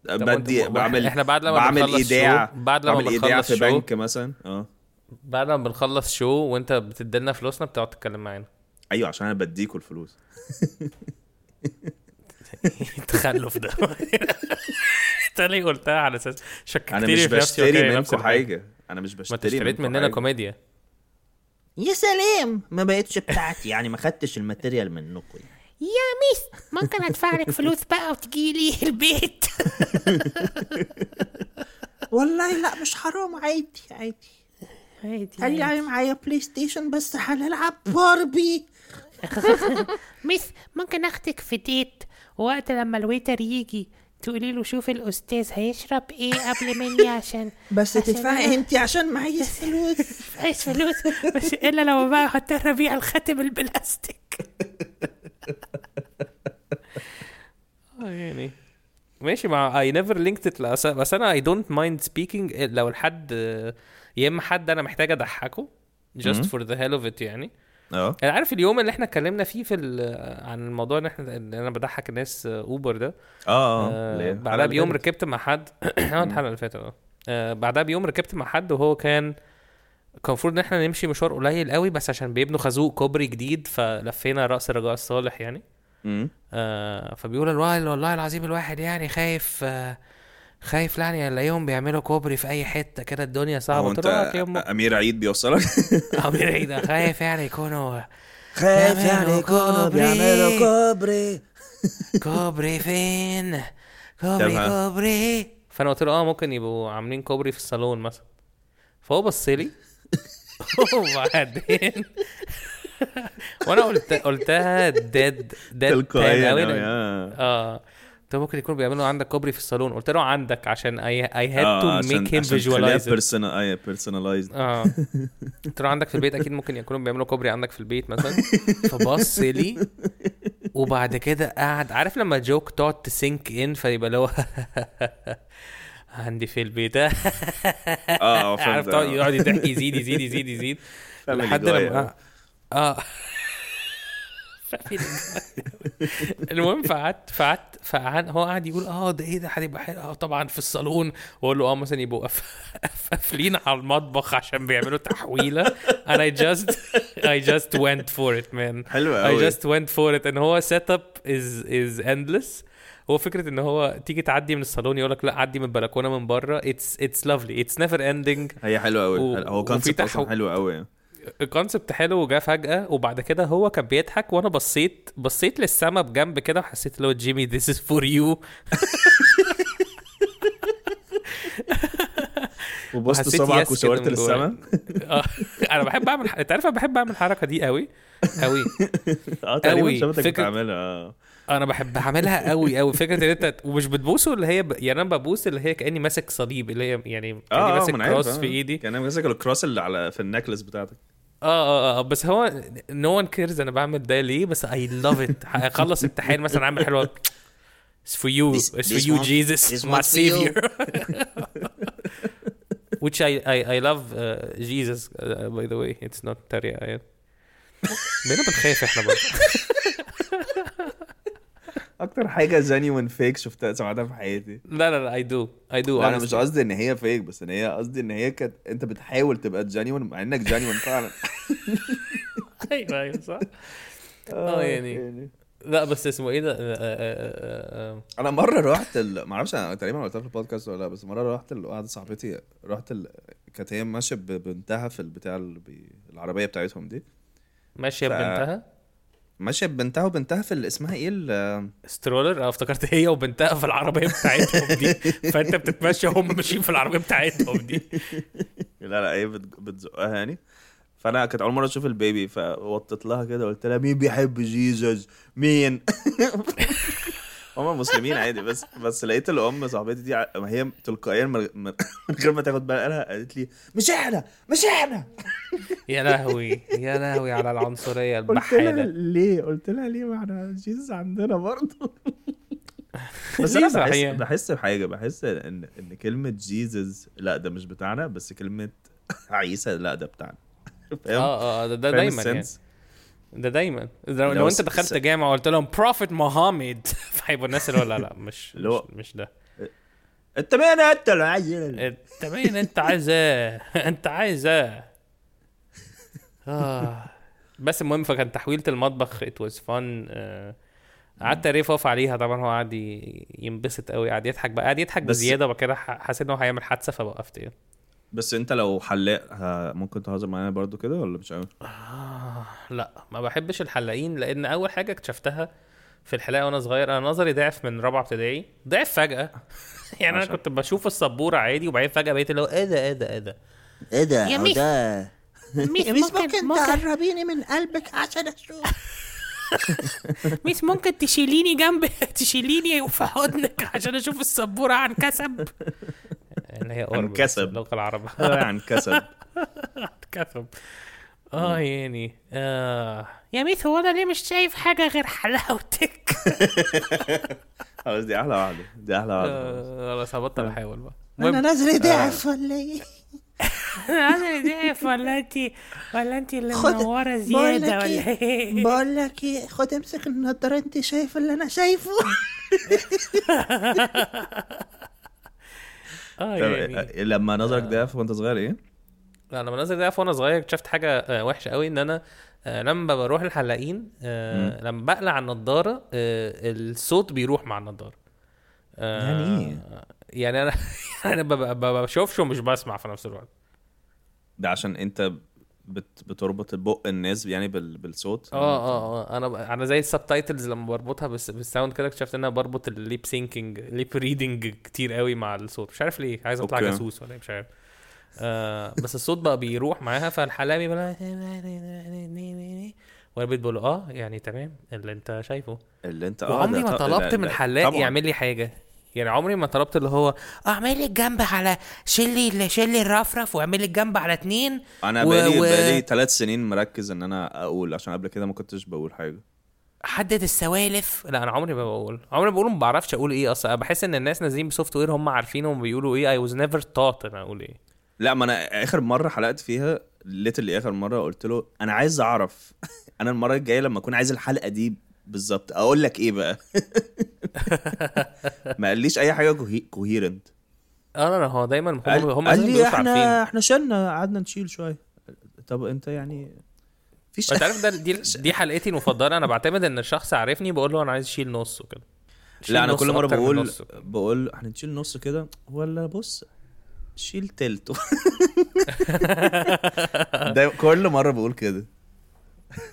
بدي بعمل إحنا بعد لما بعمل إيداع بعد لما بعمل إيداع في بنك مثلا آه بعد ما بنخلص show وأنت بتديلنا فلوسنا بتقعد تتكلم معانا أيوه عشان أنا بديكوا الفلوس. *laughs* التخلف ده. *laughs* انت ليه قلتها على أساس شككتني أنا مش بشتري منكم. حاجة. أنا مش ما بشتري انت اشتريت مننا حاجة. كوميديا. يا سلام ما بقتش بتاعتي. يعني ما خدتش ال material منكم. يعني. يا ميس ممكن أدفع لك فلوس بقى وتجي لي البيت؟ *laughs* والله لا مش حرام. عادي عادي. عادي قال لي معايا بلاي ستيشن بس هنلعب باربي *laughs* ميس ممكن اخدك في date وقت لما ال waiter يجي تقولي له شوف الأستاذ هيشرب إيه قبل مني عشان بس تدفعي انت عشان معايا فلوس. *laughs* عايز فلوس. بس إلا لو بقى هضطر ابيع الخاتم البلاستيك. *laughs* آه يعني. ماشي مع I never لينكد بس أنا I don't mind speaking لو الحد يا إما حد أنا محتاج أضحكه just for the hell of it يعني. آه أنا عارف اليوم اللي إحنا اتكلمنا فيه في عن الموضوع ان إحنا ان أنا بضحك الناس Uber ده آه آه، ليه؟ بعدها بيوم. ركبت مع حد *clears throat* آه الحلقة اللي فاتت آه آه، بعدها بيوم ركبت مع حد وهو كان كان المفروض إن إحنا نمشي مشوار قليل قوي بس عشان بيبنوا خازوق كوبري جديد فلفينا رأس الرجاء الصالح يعني. آه فبيقول الواحد والله العظيم الواحد يعني خايف آه خايف يعني الاقيهم بيعملوا كوبري في أي حتة كده الدنيا صعبة هو قلت أنت له "آه، يا أم- أمير عيد بيوصلك؟ *laughs* أمير عيد خايف يعني يكونوا *laughs* خايف يعني يكونوا. بيعملوا كوبري. *laughs* كوبري فين؟ كوبري تمام. كوبري. فأنا قلت له آه ممكن يبقوا عاملين كوبري في الصالون مثلا. فهو بص لي. وبعدين وأنا قلت قلتها ديد ديد تلقائيا لأن- آه. آه. قلت له ممكن يكونوا بيعملوا عندك كوبري في الصالون. قلت له عندك عشان I, I had آه، to عشان- make him عشان تخليها visualize it. personal اي personalized. آه. قلت له عندك في البيت أكيد ممكن يكونوا بيعملوا كوبري عندك في البيت مثلا. فبص لي وبعد كده قعد عارف لما جوك تقعد تسينك ان فيبقى اللي هو *laughs* عندي في البيت. آه عارف. يقعد يضحك يزيد يزيد يزيد يزيد. لحد لما آه. *laughs* المهم فقعدت فقعدت فقعد هو قاعد يقول آه ده إيه ده؟ هتبقى حلو. آه طبعا في الصالون. واقول له آه مثلا يبقوا *laughs* قافلين على المطبخ عشان بيعملوا تحويلة. And I just *laughs* I just went for it man. حلو I قوي just went for it. إن هو set up is is endless. هو فكرة إن هو تيجي تعدي من الصالون يقول لك لا عدي من البلكونة من بره. It's it's lovely. It's never ending. هي حلوة قوي هو concept أصلا حلو قوي ال concept حلو وجا فجأة وبعد كده هو كان بيضحك وأنا بصيت بصيت للسما بجنب كده وحسيت اللي هو جيمي this is for you. *laughs* وبصت صبعك وشاورت. للسما. *laughs* آه، أنا بحب أعمل أنت عارف أنا بحب أعمل الحركة دي قوي قوي *laughs* آه تقريبا بتعملها آه. أنا بحب اعملها قوي قوي فكرة إن أنت ومش بتبوسه اللي هي ب... يعني أنا ببوس اللي هي كأني ماسك صليب اللي هي يعني كأني آه ماسك cross آه. في إيدي. كان ماسك ال cross اللي على في ال necklace بتاعتك. اه اه اه بس هو نو ون كيرز انا بعمل ده ليه بس اي لاف ات هخلص امتحان مثلا اعمل حلوه It's for you. This- it's this for you, one- Jesus, this my one's for you. savior. *laughs* Which I I I love uh, Jesus uh, by the way. It's not تريقة *laughs* يعني. بقينا بنخاف احنا برضه. *laughs* أكتر حاجة جينيوين فيك شفتها سمعتها في حياتي لا لا لا do I do لا أنا مش. قصدي إن هي فيك بس إن هي قصدي إن هي كانت أنت بتحاول تبقى جينيوين مع إنك جينيوين فعلا *laughs* أيوه أيوه صح. آه يعني لا بس اسمه إيه ده؟ آه، آه، آه، آه، أنا مرة رحت ال... ما أعرفش أنا تقريبا قلتها في البودكاست ولا لأ بس مرة رحت ال- واحدة صاحبتي رحت ال... كانت هي ماشية ببنتها في البتاع. العربية بتاعتهم دي ماشية ف- ببنتها ماشية ببنتها وبنتها في ال- اسمها إيه ال... سترولر آه افتكرت هي وبنتها في العربية بتاعتهم دي. *laughs* فأنت بتتمشى هم ماشيين في العربية بتاعتهم دي. *laughs* لا لا هي بت... بتزقها يعني. فأنا كانت أول مرة أشوف ال baby فوطت لها كده قلت لها مين بيحب Jesus مين؟ *laughs* هما مسلمين عادي بس بس لقيت الأم صاحبتي دي ع- ما هي تلقائيا من *laughs* غير ما تاخد بالها قالت لي مش إحنا مش إحنا. *laughs* يا لهوي يا لهوي على العنصرية قلت لها البحالة. ليه؟ قلت لها ليه؟ ما إحنا Jesus عندنا برضه. *laughs* بس أنا بحس؟ بحس بحاجة بحس إن إن كلمة Jesus لأ ده مش بتاعنا بس كلمة عيسى لأ ده بتاعنا. فاهم؟ آه آه ده, ده فاهم دايما يعني؟ ده دايما. لو, لو أنت دخلت جامعة وقلت لهم Prophet محمد فهيبقوا الناس اللي هو لا لا مش *laughs* مش, مش ده. انت مين انت اللي عايز انت مين انت عايز إيه *laughs* انت عايز إيه آه. بس المهم فكان تحويلة المطبخ it was fun قعدت ا riff عليها. طبعا هو قعد ينبسط قوي قعد يضحك بقى. قعد يضحك بزيادة وبعد كده حسيت إن هو هيعمل حادثة فوقفت يعني. بس انت لو حلاق ممكن تهزر معانا برضو كده ولا مش قوي؟ آه. لا ما بحبش الحلاقين لأن أول حاجة اكتشفتها في الحلاقة وأنا صغير. أنا نظري ضعف من رابعة ابتدائي. ضعف فجأة. *laughs* يعني أنا كنت بشوف السبورة عادي وبعدين فجأة بقيت اللي هو إيه ده إيه ده إيه ده. إيه ده؟ يا ميس. ده. ميس ممكن ممكن ممكن تقربيني من قلبك عشان أشوف. *laughs* ميس ممكن تشيليني جنب تشيليني في حضنك عشان أشوف السبورة عن كثب. *laughs* اللي هي قرب بس انكسب. اللغة العربية. عن كسب. كسب. آه يعني آه يا ميس هو أنا ليه مش شايف حاجة غير حلاوتك *laughs* خلاص دي أحلى واحدة دي أحلى واحدة آه، خلاص. هبطل أحاول بقى. أنا نظري ضعف ولا إيه أنا ضعف ولا أنت ولا أنت اللي خد- منورة زيادة ولا إيه؟ إيه؟ *laughs* بقول لك إيه خد امسك النضارة أنت شايف اللي أنا شايفه. *laughs* آه يعني. آه، لما نظرك ضعف وأنت صغير إيه؟ لا لما نزل ده وأنا صغير اكتشفت حاجة آه، وحشة قوي إن أنا آه، لما بروح الحلاقين آه، لما بقلع النضارة الصوت بيروح مع النضارة. يعني إيه؟ يعني أنا *laughs* أنا ب- ب- ب- بشوفش ومش بسمع في نفس الوقت. ده عشان أنت بت بتربط البق الناس يعني بال بالصوت؟ آه آه آه. أنا ب... أنا زي ال subtitles لما بربطها بس بال sound كده اكتشفت إن أنا بربط ال lip syncing lip reading كتير قوي مع الصوت. مش عارف ليه عايز أطلع. جاسوس ولا إيه، مش عارف. آه بس الصوت بقى بيروح معاها فالحلاق بيبقى وأنا بقيت بقول له آه يعني تمام اللي أنت شايفه. اللي أنت آه وعمري ده ما طلبت من لا، حلاق. يعمل لي حاجة. يعني عمري ما طلبت اللي هو اعمل لي الجنب على شيل لي شيل لي الرفرف واعمل لي الجنب على اتنين أنا و- بقالي و- بقالي ثلاث سنين مركز إن أنا أقول عشان قبل كده ما كنتش بقول حاجة. حدد السوالف. لا أنا عمري ما بقول عمري ما بقول ما بعرفش أقول إيه أصلا. بحس إن الناس نازلين بسوفت وير هم عارفين هم بيقولوا إيه. I was never taught أنا أقول إيه. لا ما أنا آخر مرة حلقت فيها ليتلي آخر مرة قلت له أنا عايز أعرف. *laughs* أنا المرة الجاية لما أكون عايز الحلقة دي بالظبط أقول لك إيه بقى؟ *laughs* ما قاليش أي حاجة كوهيرنت آه لا لا هو دايما هم قال, هم قال لي بيبقوا عارفين. إحنا إحنا شلنا قعدنا نشيل شوية. طب أنت يعني فيش أنت عارف ده دي *laughs* دي حلقتي المفضلة. أنا بعتمد إن الشخص عارفني بقول له أنا عايز أشيل نص وكده. لا أنا كل مرة بقول. بقول هنشيل نص كده؟ ولا بص شيل تلت *laughs* ده كل مرة بقول كده.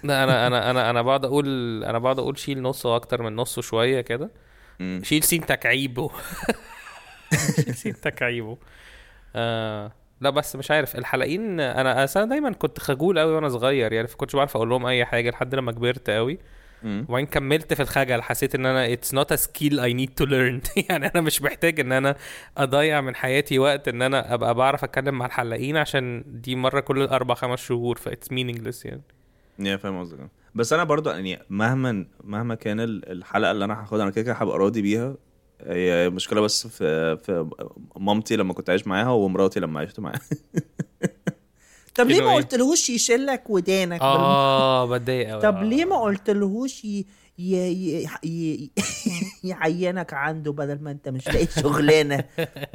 لا أنا أنا أنا أنا بقعد أقول أنا بقعد أقول شيل نص وأكتر من نص شوية كده. شيل سين تكعيبه. *laughs* شيل سين تكعيبه. آه لا بس مش عارف الحلقين أنا أنا دايما كنت خجول قوي وأنا صغير يعني فكنتش بعرف أقول لهم أي حاجة لحد لما كبرت قوي. وبعدين كملت في الخجل. حسيت إن أنا it's not a skill I need to learn. *laughs* يعني أنا مش محتاج إن أنا أضيع من حياتي وقت إن أنا أبقى بعرف أتكلم مع الحلاقين عشان دي مرة كل أربع خمس شهور ف it's meaningless يعني. يا فاهم قصدك. بس أنا برضو يعني مهما مهما كان ال- الحلقة اللي أنا هاخدها أنا كده كده هبقى راضي بيها. هي مشكلة بس في في مامتي لما كنت عايش معاها ومراتي لما عشت معاها. *laughs* طب ليه إنه ما إيه؟ قلتلهوش يشيلك ودانك؟ آه بتضايق قوي طب ليه ما قلتلهوش ي... ي... ي... ي... يعينك عنده بدل ما انت مش لاقي شغلانة؟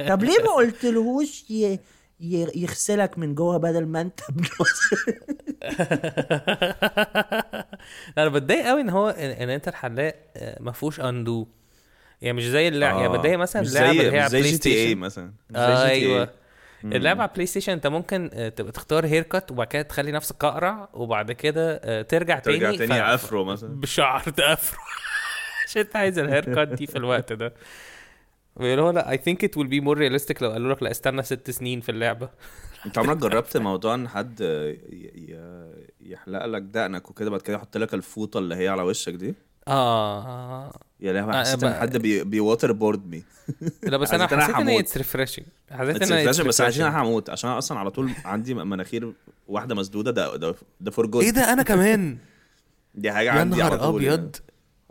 طب ليه ما قلتلهوش ي... ي... يغسلك من جوه بدل ما انت *laughs* أنا بتضايق قوي إن هو ان, إن أنت الحلاق آه، ما فيهوش undo يعني مش زي اللعب يعني بتضايق مثلا مش اللعبة زي اللي هي مش زي بلاي GTA ستيشن مثلا. مش زي آه. أيوه. اللعبة على بلاي ستيشن انت ممكن آه، تبقى تختار haircut وبعد كده تخلي نفسك أقرع وبعد كده آه، ترجع تاني ترجع تاني ف- afro مثلا. بشعر afro. *laughs* عشان أنت عايز ال haircut دي في الوقت ده. بيقولوا لا I think it will be more realistic لو قالوا لك لا استنى ست سنين في اللعبة. انت عمرك جربت *laughs* موضوع إن حد يحلق لك دقنك وكده بعد كده يحط لك الفوطة اللي هي على وشك دي؟ آه. يا لهوي حسيت إن حد بي بي waterboard me. لا بس *laughs* أنا حسيت ان. اتس ريفريشنج حسيت بس, ان it's بس عشان. أنا هموت. عشان أنا أصلا على طول عندي مناخير واحدة مسدودة ده ده ده for good إيه ده؟ أنا كمان. *laughs* دي حاجة يا عندي على نهار طول أبيض.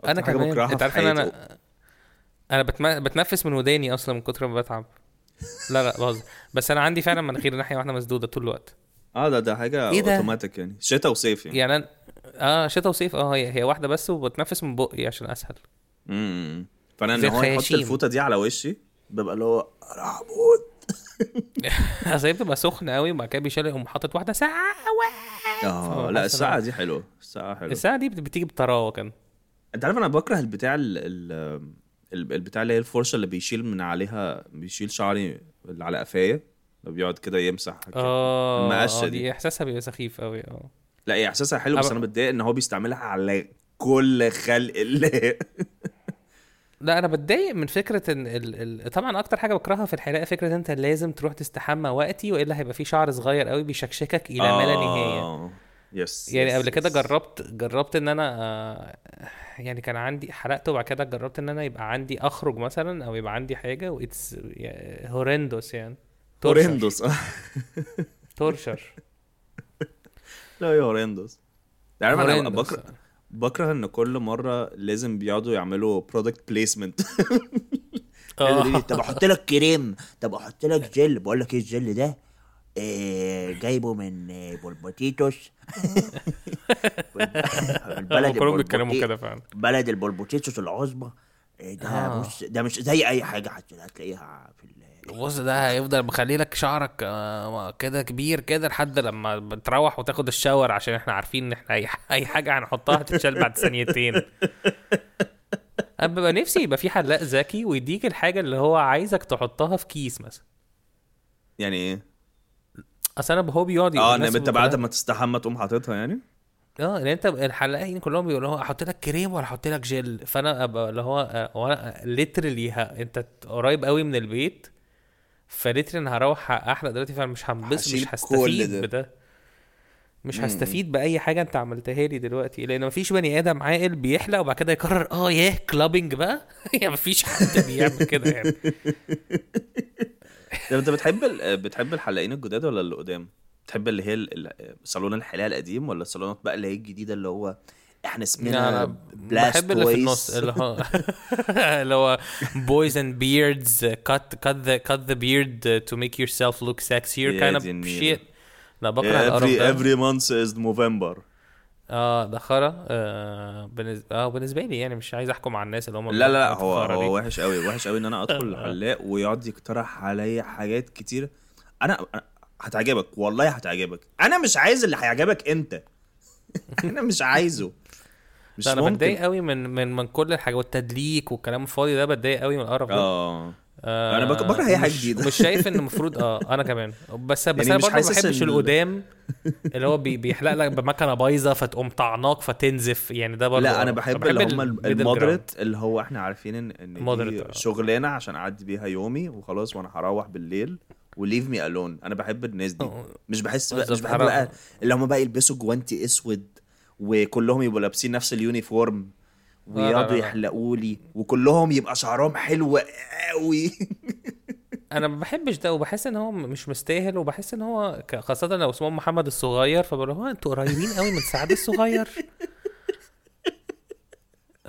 أنا كمان. أنت عارف إن. أنا أنا بتم... بتنفس من وداني أصلا من كتر ما بتعب. لا لا بهزر بس أنا عندي فعلا مناخير ناحية واحدة مسدودة طول الوقت. آه ده ده حاجة إيه؟ اوتوماتيك يعني. شتاء وصيف يعني. يعني أنا آه شتاء وصيف. آه هي هي واحدة بس وبتنفس من بقي عشان أسهل. امم فأنا إن هو يحط. الفوطة دي على وشي ببقى اللي هو أنا هموت *laughs* أصل هي بتبقى سخنة قوي وبعد كده بيشيل يقوم حاطط واحدة. ساعة! آه لا الساعة دي حلوة. الساعة حلوة. الساعة دي بت- بتيجي بطراوة كان أنت عارف أنا بكره البتاع ال ال ال- البتاع اللي هي الفرشة اللي بيشيل من عليها بيشيل شعري اللي على قفايا بيقعد كده يمسح. كده. آه آه، دي. دي إحساسها بيبقى سخيف قوي آه. لا هي إحساسها حلو بس أنا بتضايق إن هو بيستعملها على كل خلق الله *laughs* لا أنا بتضايق من فكرة إن ال... ال... طبعا أكتر حاجة بكرهها في الحلاقه فكرة إن أنت لازم تروح تستحمى وقتي وإلا هيبقى في شعر صغير قوي بيشكشكك إلى ما لا نهاية آه، yes يعني قبل كده. جربت جربت إن أنا آه، يعني كان عندي حلقت وبعد كده جربت إن أنا يبقى عندي أخرج مثلا أو يبقى عندي حاجة what's horrendous يعني. horrendous آه. torture لا يا horrendous عارف أنا. بكره بكره إن كل مرة لازم بيقعدوا يعملوا product placement آه. طب أحط لك كريم طب أحط لك جل. بقول لك إيه الجل ده؟ آه جايبه من آه، بولبوتيتوس. *laughs* البلد كلهم بيتكلموا كده فعلا. بلد البولبوتيتوس العظمى. آه، ده آه. بص ده مش زي أي حاجة هت- هتلاقيها في بص ده هيفضل مخلي لك شعرك آه، كده كبير كده لحد لما بتروح وتاخد ال shower عشان إحنا عارفين إن إحنا أي حاجة هنحطها هتتشال بعد ثانيتين. أنا ببقى نفسي يبقى في حلاق ذكي ويديك الحاجة اللي هو عايزك تحطها في كيس مثلا. يعني إيه؟ أصل أنا هو بيقعد آه إن أنت بعد ما تستحمى تقوم حاططها يعني؟ آه إن أنت الحلاقين كلهم بيقولوا هو أحط لك كريم ولا أحط لك جل. فأنا أبقى اللي هو آه، وأنا literally أنت قريب قوي من البيت ف literally أنا هروح أحلق دلوقتي فأنا مش هنبسط مش هستفيد ده. بده مش. هستفيد بأي حاجة أنت عملتها لي دلوقتي لأن مفيش بني آدم عاقل بيحلق وبعد كده يقرر آه ياه كلابنج بقى *laughs* يعني مفيش حد بيعمل كده يعني *laughs* طب أنت بتحب. بتحب الحلاقين الجداد ولا اللي قدام؟ بتحب اللي هي ال- ال- صالون الحلاقة القديم ولا الصالونات بقى اللي هي الجديدة اللي هو إحنا اسمنا بلاست بحب اللي في النص اللي هو *laughs* اللي هو cut cut the cut the beard uh, to make yourself look sexier يا kind of دي النيلة. shit. لا بكره القرف every ده. every month is November. آه ده خرا. آه بالنسبة آه بالنسبة لي يعني مش عايز أحكم على الناس اللي هم لا لا لا هو. هو وحش قوي وحش قوي إن أنا أدخل *laughs* الحلاق ويقعد يقترح عليا حاجات كتير. أنا هتعجبك والله هتعجبك. أنا مش عايز اللي هيعجبك أنت. *laughs* أنا مش عايزه. مش أنا بتضايق قوي من من من كل الحاجة والتدليك والكلام الفاضي ده بتضايق قوي من القرف ده آه آه بك- بكره أي حاجة مش- جديدة. مش شايف إن *laughs* المفروض آه أنا كمان بس بس يعني أنا برضه ما بحبش القدام *laughs* اللي هو بي بيحلق لك بمكنة بايظة فتقوم طعناك فتنزف يعني ده برضه لا أنا. بحب اللي هم ال moderate اللي هو إحنا عارفين إن إن دي آه. شغلانة عشان أعدي بيها يومي وخلاص وأنا هروح بالليل و leave me alone أنا بحب الناس دي آه. مش بحس بقى مش بحب. بقى اللي هم بقى يلبسوا جوانتي أسود وكلهم يبقوا لابسين نفس ال uniform ويقعدوا. يحلقوا لي وكلهم يبقى شعرهم حلو قوي. *laughs* أنا ما بحبش ده وبحس إن هو مش مستاهل وبحس إن هو خاصة لو اسمه محمد الصغير فبقول هو أنتوا قريبين قوي من سعد الصغير. *laughs*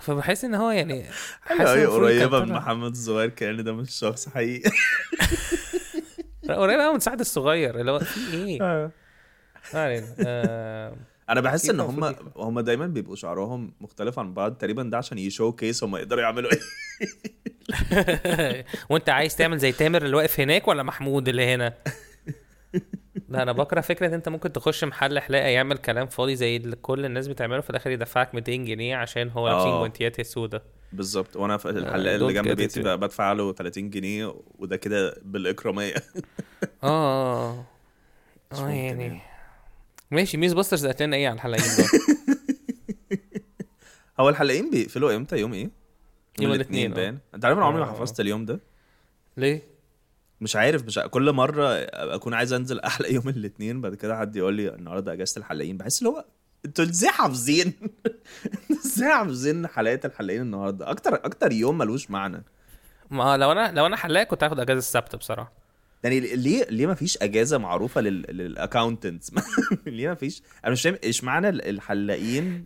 فبحس إن هو يعني حاسس قريبة من محمد الصغير كان ده مش شخص حقيقي. *laughs* لا، قريب قوي من سعد الصغير اللي هو في إيه؟ ما علينا. آه، أنا بحس إن هم هم دايما بيبقوا شعرهم مختلف عن بعض. تقريبا ده عشان يشو كيس هم يقدروا يعملوا إيه. *laughs* وأنت عايز تعمل زي تامر اللي واقف هناك ولا محمود اللي هنا؟ *laughs* لا أنا بكره فكرة إن أنت ممكن تخش محل حلاقة يعمل كلام فاضي زي اللي كل الناس بتعمله في الآخر يدفعك 200 جنيه عشان هو لابسين آه. جوانتيات السودا بالظبط. وأنا في الحلاق don't اللي جنب بيتي بدفع له 30 جنيه وده كده بالإكرامية. آه. *laughs* آه يعني يعني. ماشي ميز باسترز قالت لنا إيه على الحلاقين دول؟ *laughs* هو الحلاقين بيقفلوا إمتى؟ يوم إيه؟ يوم الاثنين الاثنين، باين. أنت عارف أنا عمري ما آه. حفظت اليوم ده؟ ليه؟ مش عارف مش ع- كل مرة أكون عايز أنزل احلق يوم الاثنين بعد كده حد يقول لي النهارده إجازة الحلاقين بحس اللي هو أنتوا إزاي حافظين؟ *laughs* إزاي حافظين حلقات الحلاقين النهارده؟ أكتر أكتر يوم ملوش معنى. ما لو أنا لو أنا حلاق كنت هاخد أجازة السبت بصراحة. يعني ليه ليه ما فيش أجازة معروفة لل لل accountants *laughs* ليه ما فيش؟ أنا مش فاهم إيش معنى ال- الحلاقين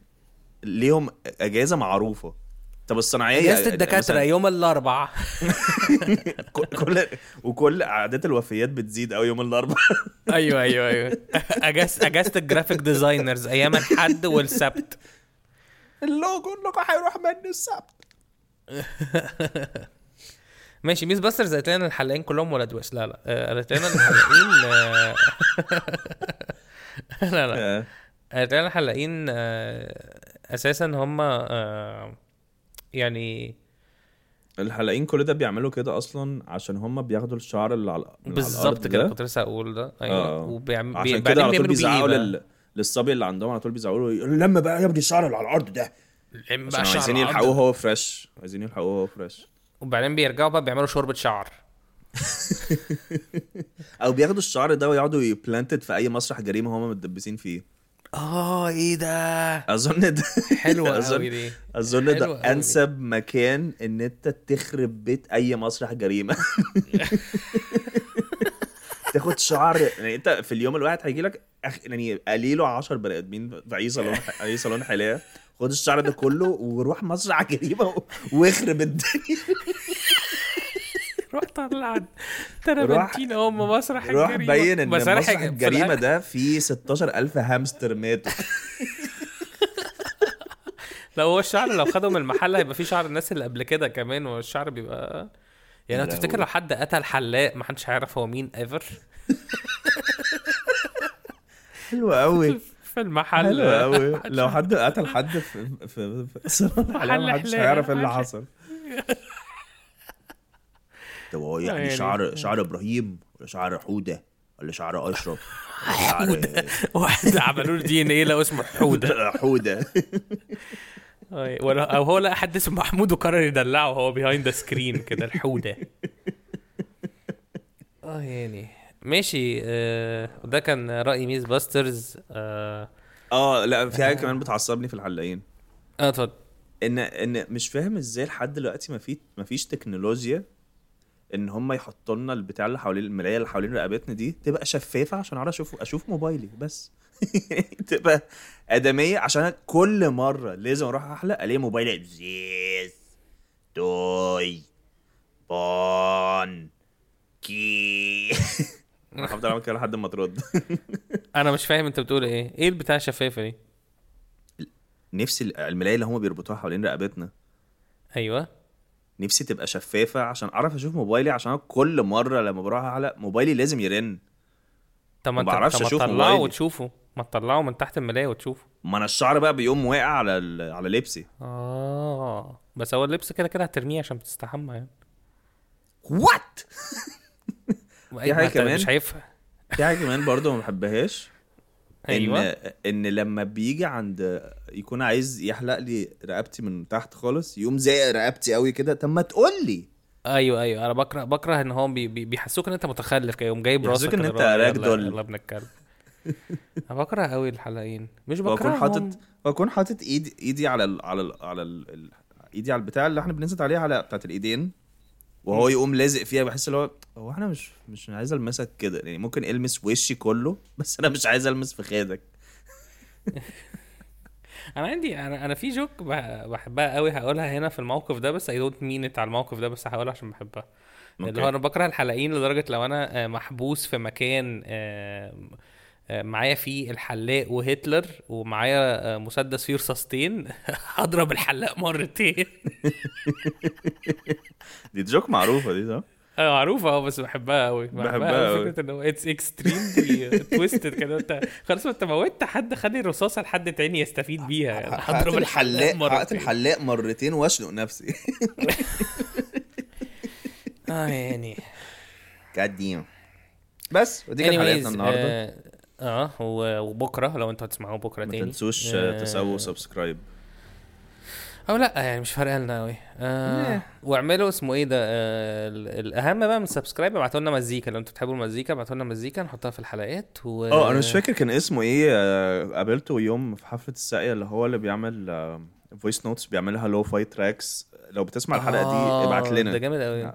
ليهم أجازة معروفة؟ طب الصنايعية أجازة الدكاترة مثلاً يوم الأربعاء. *laughs* كل- كل وكل اعداد الوفيات بتزيد قوي يوم الأربعاء. *laughs* أيوه أيوه أيوه. اجازه أجازة ال graphic designers أيام الحد والسبت. اللوجو اللوجو هيروح مني السبت. ماشي ميس باسترز قالت لنا الحلاقين كلهم ولاد وش لا لا قالت لنا الحلاقين لا لا آه. قالت لنا الحلاقين آه، أساسا هم آه، يعني الحلاقين كل ده بيعملوا كده أصلا عشان هم بياخدوا الشعر اللي على بالظبط كده ده. كنت لسه أقول ده أيوه آه. وبيعم... عشان كده على طول بيزعقوا لل... للصبي اللي عندهم على طول بيزعقوا له لما بقى يا ابني الشعر اللي على الأرض ده بقى؟ عشان عايزين. يلحقوه هو fresh عايزين يلحقوه هو فريش وبعدين بيرجعوا بقى بيعملوا شوربة شعر. *laughs* أو بياخدوا الشعر ده ويقعدوا ي plant في أي مسرح جريمة هم متدبسين فيه. آه إيه ده؟ أظن ده حلوة *laughs* أظن- قوي دي. أظن ده. أنسب مكان إن أنت تخرب بيت أي مسرح جريمة. *laughs* تاخد شعر يعني أنت في اليوم الواحد هيجي لك أخ... يعني قليله 10 بني آدمين في أي صالون أي صالون حلاقة. خد الشعر ده كله وروح مسرح جريمه و- واخرب الدنيا. روح طلع تربنتين ام مسرح روح الجريمة. بين إن مسرح الجريمة ده فيه 16000 هامستر ماتوا. *laughs* لو هو الشعر لو خده من المحل هيبقى فيه شعر الناس اللي قبل كده كمان والشعر بيبقى يعني لو لا، تفتكر لو حد قتل حلاق ما حدش هيعرف هو مين ايفر حلو قوي. *laughs* في المحل. حلو قوي *laughs* لو حد قتل حد في في في محل محدش. هيعرف إيه اللي حصل. طب هو يعني يعني- شعر شعر إبراهيم ولا شعر حودة ولا شعر أشرف ولا شعر *laughs* واحد عملوا له دي ان إيه لقوا اسمه حودة. حودة. ولا أو هو لقى حد اسمه محمود وقرر يدلعه وهو بيهايند ذا سكرين كده الحودة. *laughs* آه يعني. ماشي آه ده كان رأي ميز باسترز آه آه لا في حاجة كمان بتعصبني في الحلاقين آه، اتفضل. إن إن مش فاهم إزاي لحد دلوقتي ما في ما فيش تكنولوجيا إن هم يحطوا لنا البتاع اللي حوالين المراية اللي حوالين رقبتنا دي تبقى شفافة عشان أعرف أشوف أشوف موبايلي بس. *laughs* تبقى آدمية عشان كل مرة لازم أروح أحلق ألاقي موبايلي زيز توي بون كي. *laughs* أنا هفضل أعمل كده لحد ما ترد. *laughs* أنا مش فاهم أنت بتقول إيه. إيه البتاع الشفافة دي؟ نفسي المرايه اللي هم بيربطوها حوالين رقبتنا. أيوه. نفسي تبقى شفافة عشان أعرف أشوف موبايلي عشان كل مرة لما بروح احلق موبايلي لازم يرن. طب ما انت بعرفش تطلعه موبايلي. وتشوفه. ما تطلعه من تحت الملاية وتشوفه. ما أنا الشعر بقى بيقوم واقع على ال... على لبسي. آه. بس هو اللبس كده كده هترميه عشان بتستحمى يعني. وات *laughs* حاجة انت كمان؟ مش هيفهم في حاجة كمان برضه ما بحبهاش. أيوه. إن ان لما بيجي عند يكون عايز يحلق لي رقبتي من تحت خالص يقوم زي رقبتي قوي كده طب ما تقول لي. أيوه أيوه. أنا بكره بكره إن هو بي بي بيحسوك إن أنت متخلف كده يقوم جايب راسك يحسسوك إن كده أنت اللي هو راج يلا- ابن الكلب *laughs* أنا بكره قوي الحلاقين مش واكون بكرههم. حاطط واكون حاطط ايدي إيدي على ال... على ال... على ال... ال... إيدي على البتاع اللي إحنا بننزل عليها على بتاعت الإيدين. وهو يقوم لازق فيها بحس اللي هو هو أنا مش مش عايز ألمسك كده يعني ممكن ألمس وشي كله *laughs* بس أنا مش عايز ألمس فخادك *laughs* أنا عندي أنا أنا في جوك بح- بحبها قوي هقولها هنا في الموقف ده بس اي دونت مين على الموقف ده بس هقولها عشان بحبها. اللي. هو أنا بكره الحلاقين لدرجة لو أنا آه، محبوس في مكان معايا فيه الحلاق وهتلر ومعايا آه، مسدس فيه رصاصتين *laughs* هضرب الحلاق مرتين. *laughs* دي joke معروفة دي صح؟ آه معروفة آه بس بحبها قوي بحبها قوي. فكرة ان هو it's extremely twisted كده. أنت خلاص ما أنت موتت حد خلي الرصاصة لحد تاني يستفيد بيها. يعني هضرب الحلاق مرتين. الحلاق مرتين وأشنق نفسي. *laughs* آه يعني. God damn بس ودي كانت حلقتنا النهارده. آه آه، و- وبكرة لو أنتوا هتسمعوه بكرة ما تاني. تنسوش آه، تسووا subscribe أو لأ يعني مش فارقة لنا قوي آه واعملوا اسمه إيه ده؟ آه ال- الأهم بقى من ال subscribe ابعتوا لنا مزيكا. لو أنتوا بتحبوا المزيكا ابعتوا لنا مزيكا نحطها في الحلقات و آه أنا مش فاكر كان اسمه إيه. آه، قابلته يوم في حفلة الساقية اللي هو اللي بيعمل voice notes بيعملها lo-fi tracks لو بتسمع الحلقة آه، دي ابعت ده لنا. جامد قوي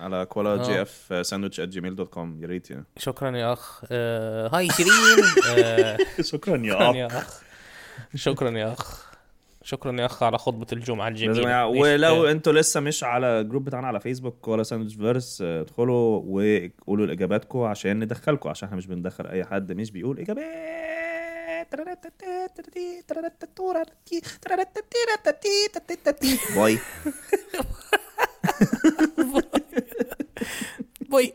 على كولا. GF Sandwich Gmail dot com يا ريت يعني. شكرا يا أخ. آه هاي شيرين. آه *laughs* شكرا يا أخ. شكرا يا أخ. شكرا يا أخ على خطبة الجمعة الجميلة. ولو آه، أنتوا لسه مش على ال group بتاعنا على فيسبوك ولا Sandwich Verse ادخلوا وقولوا اجاباتكم عشان ندخلكم عشان إحنا مش بندخل أي حد مش بيقول إجابات. باي. *laughs* Wait,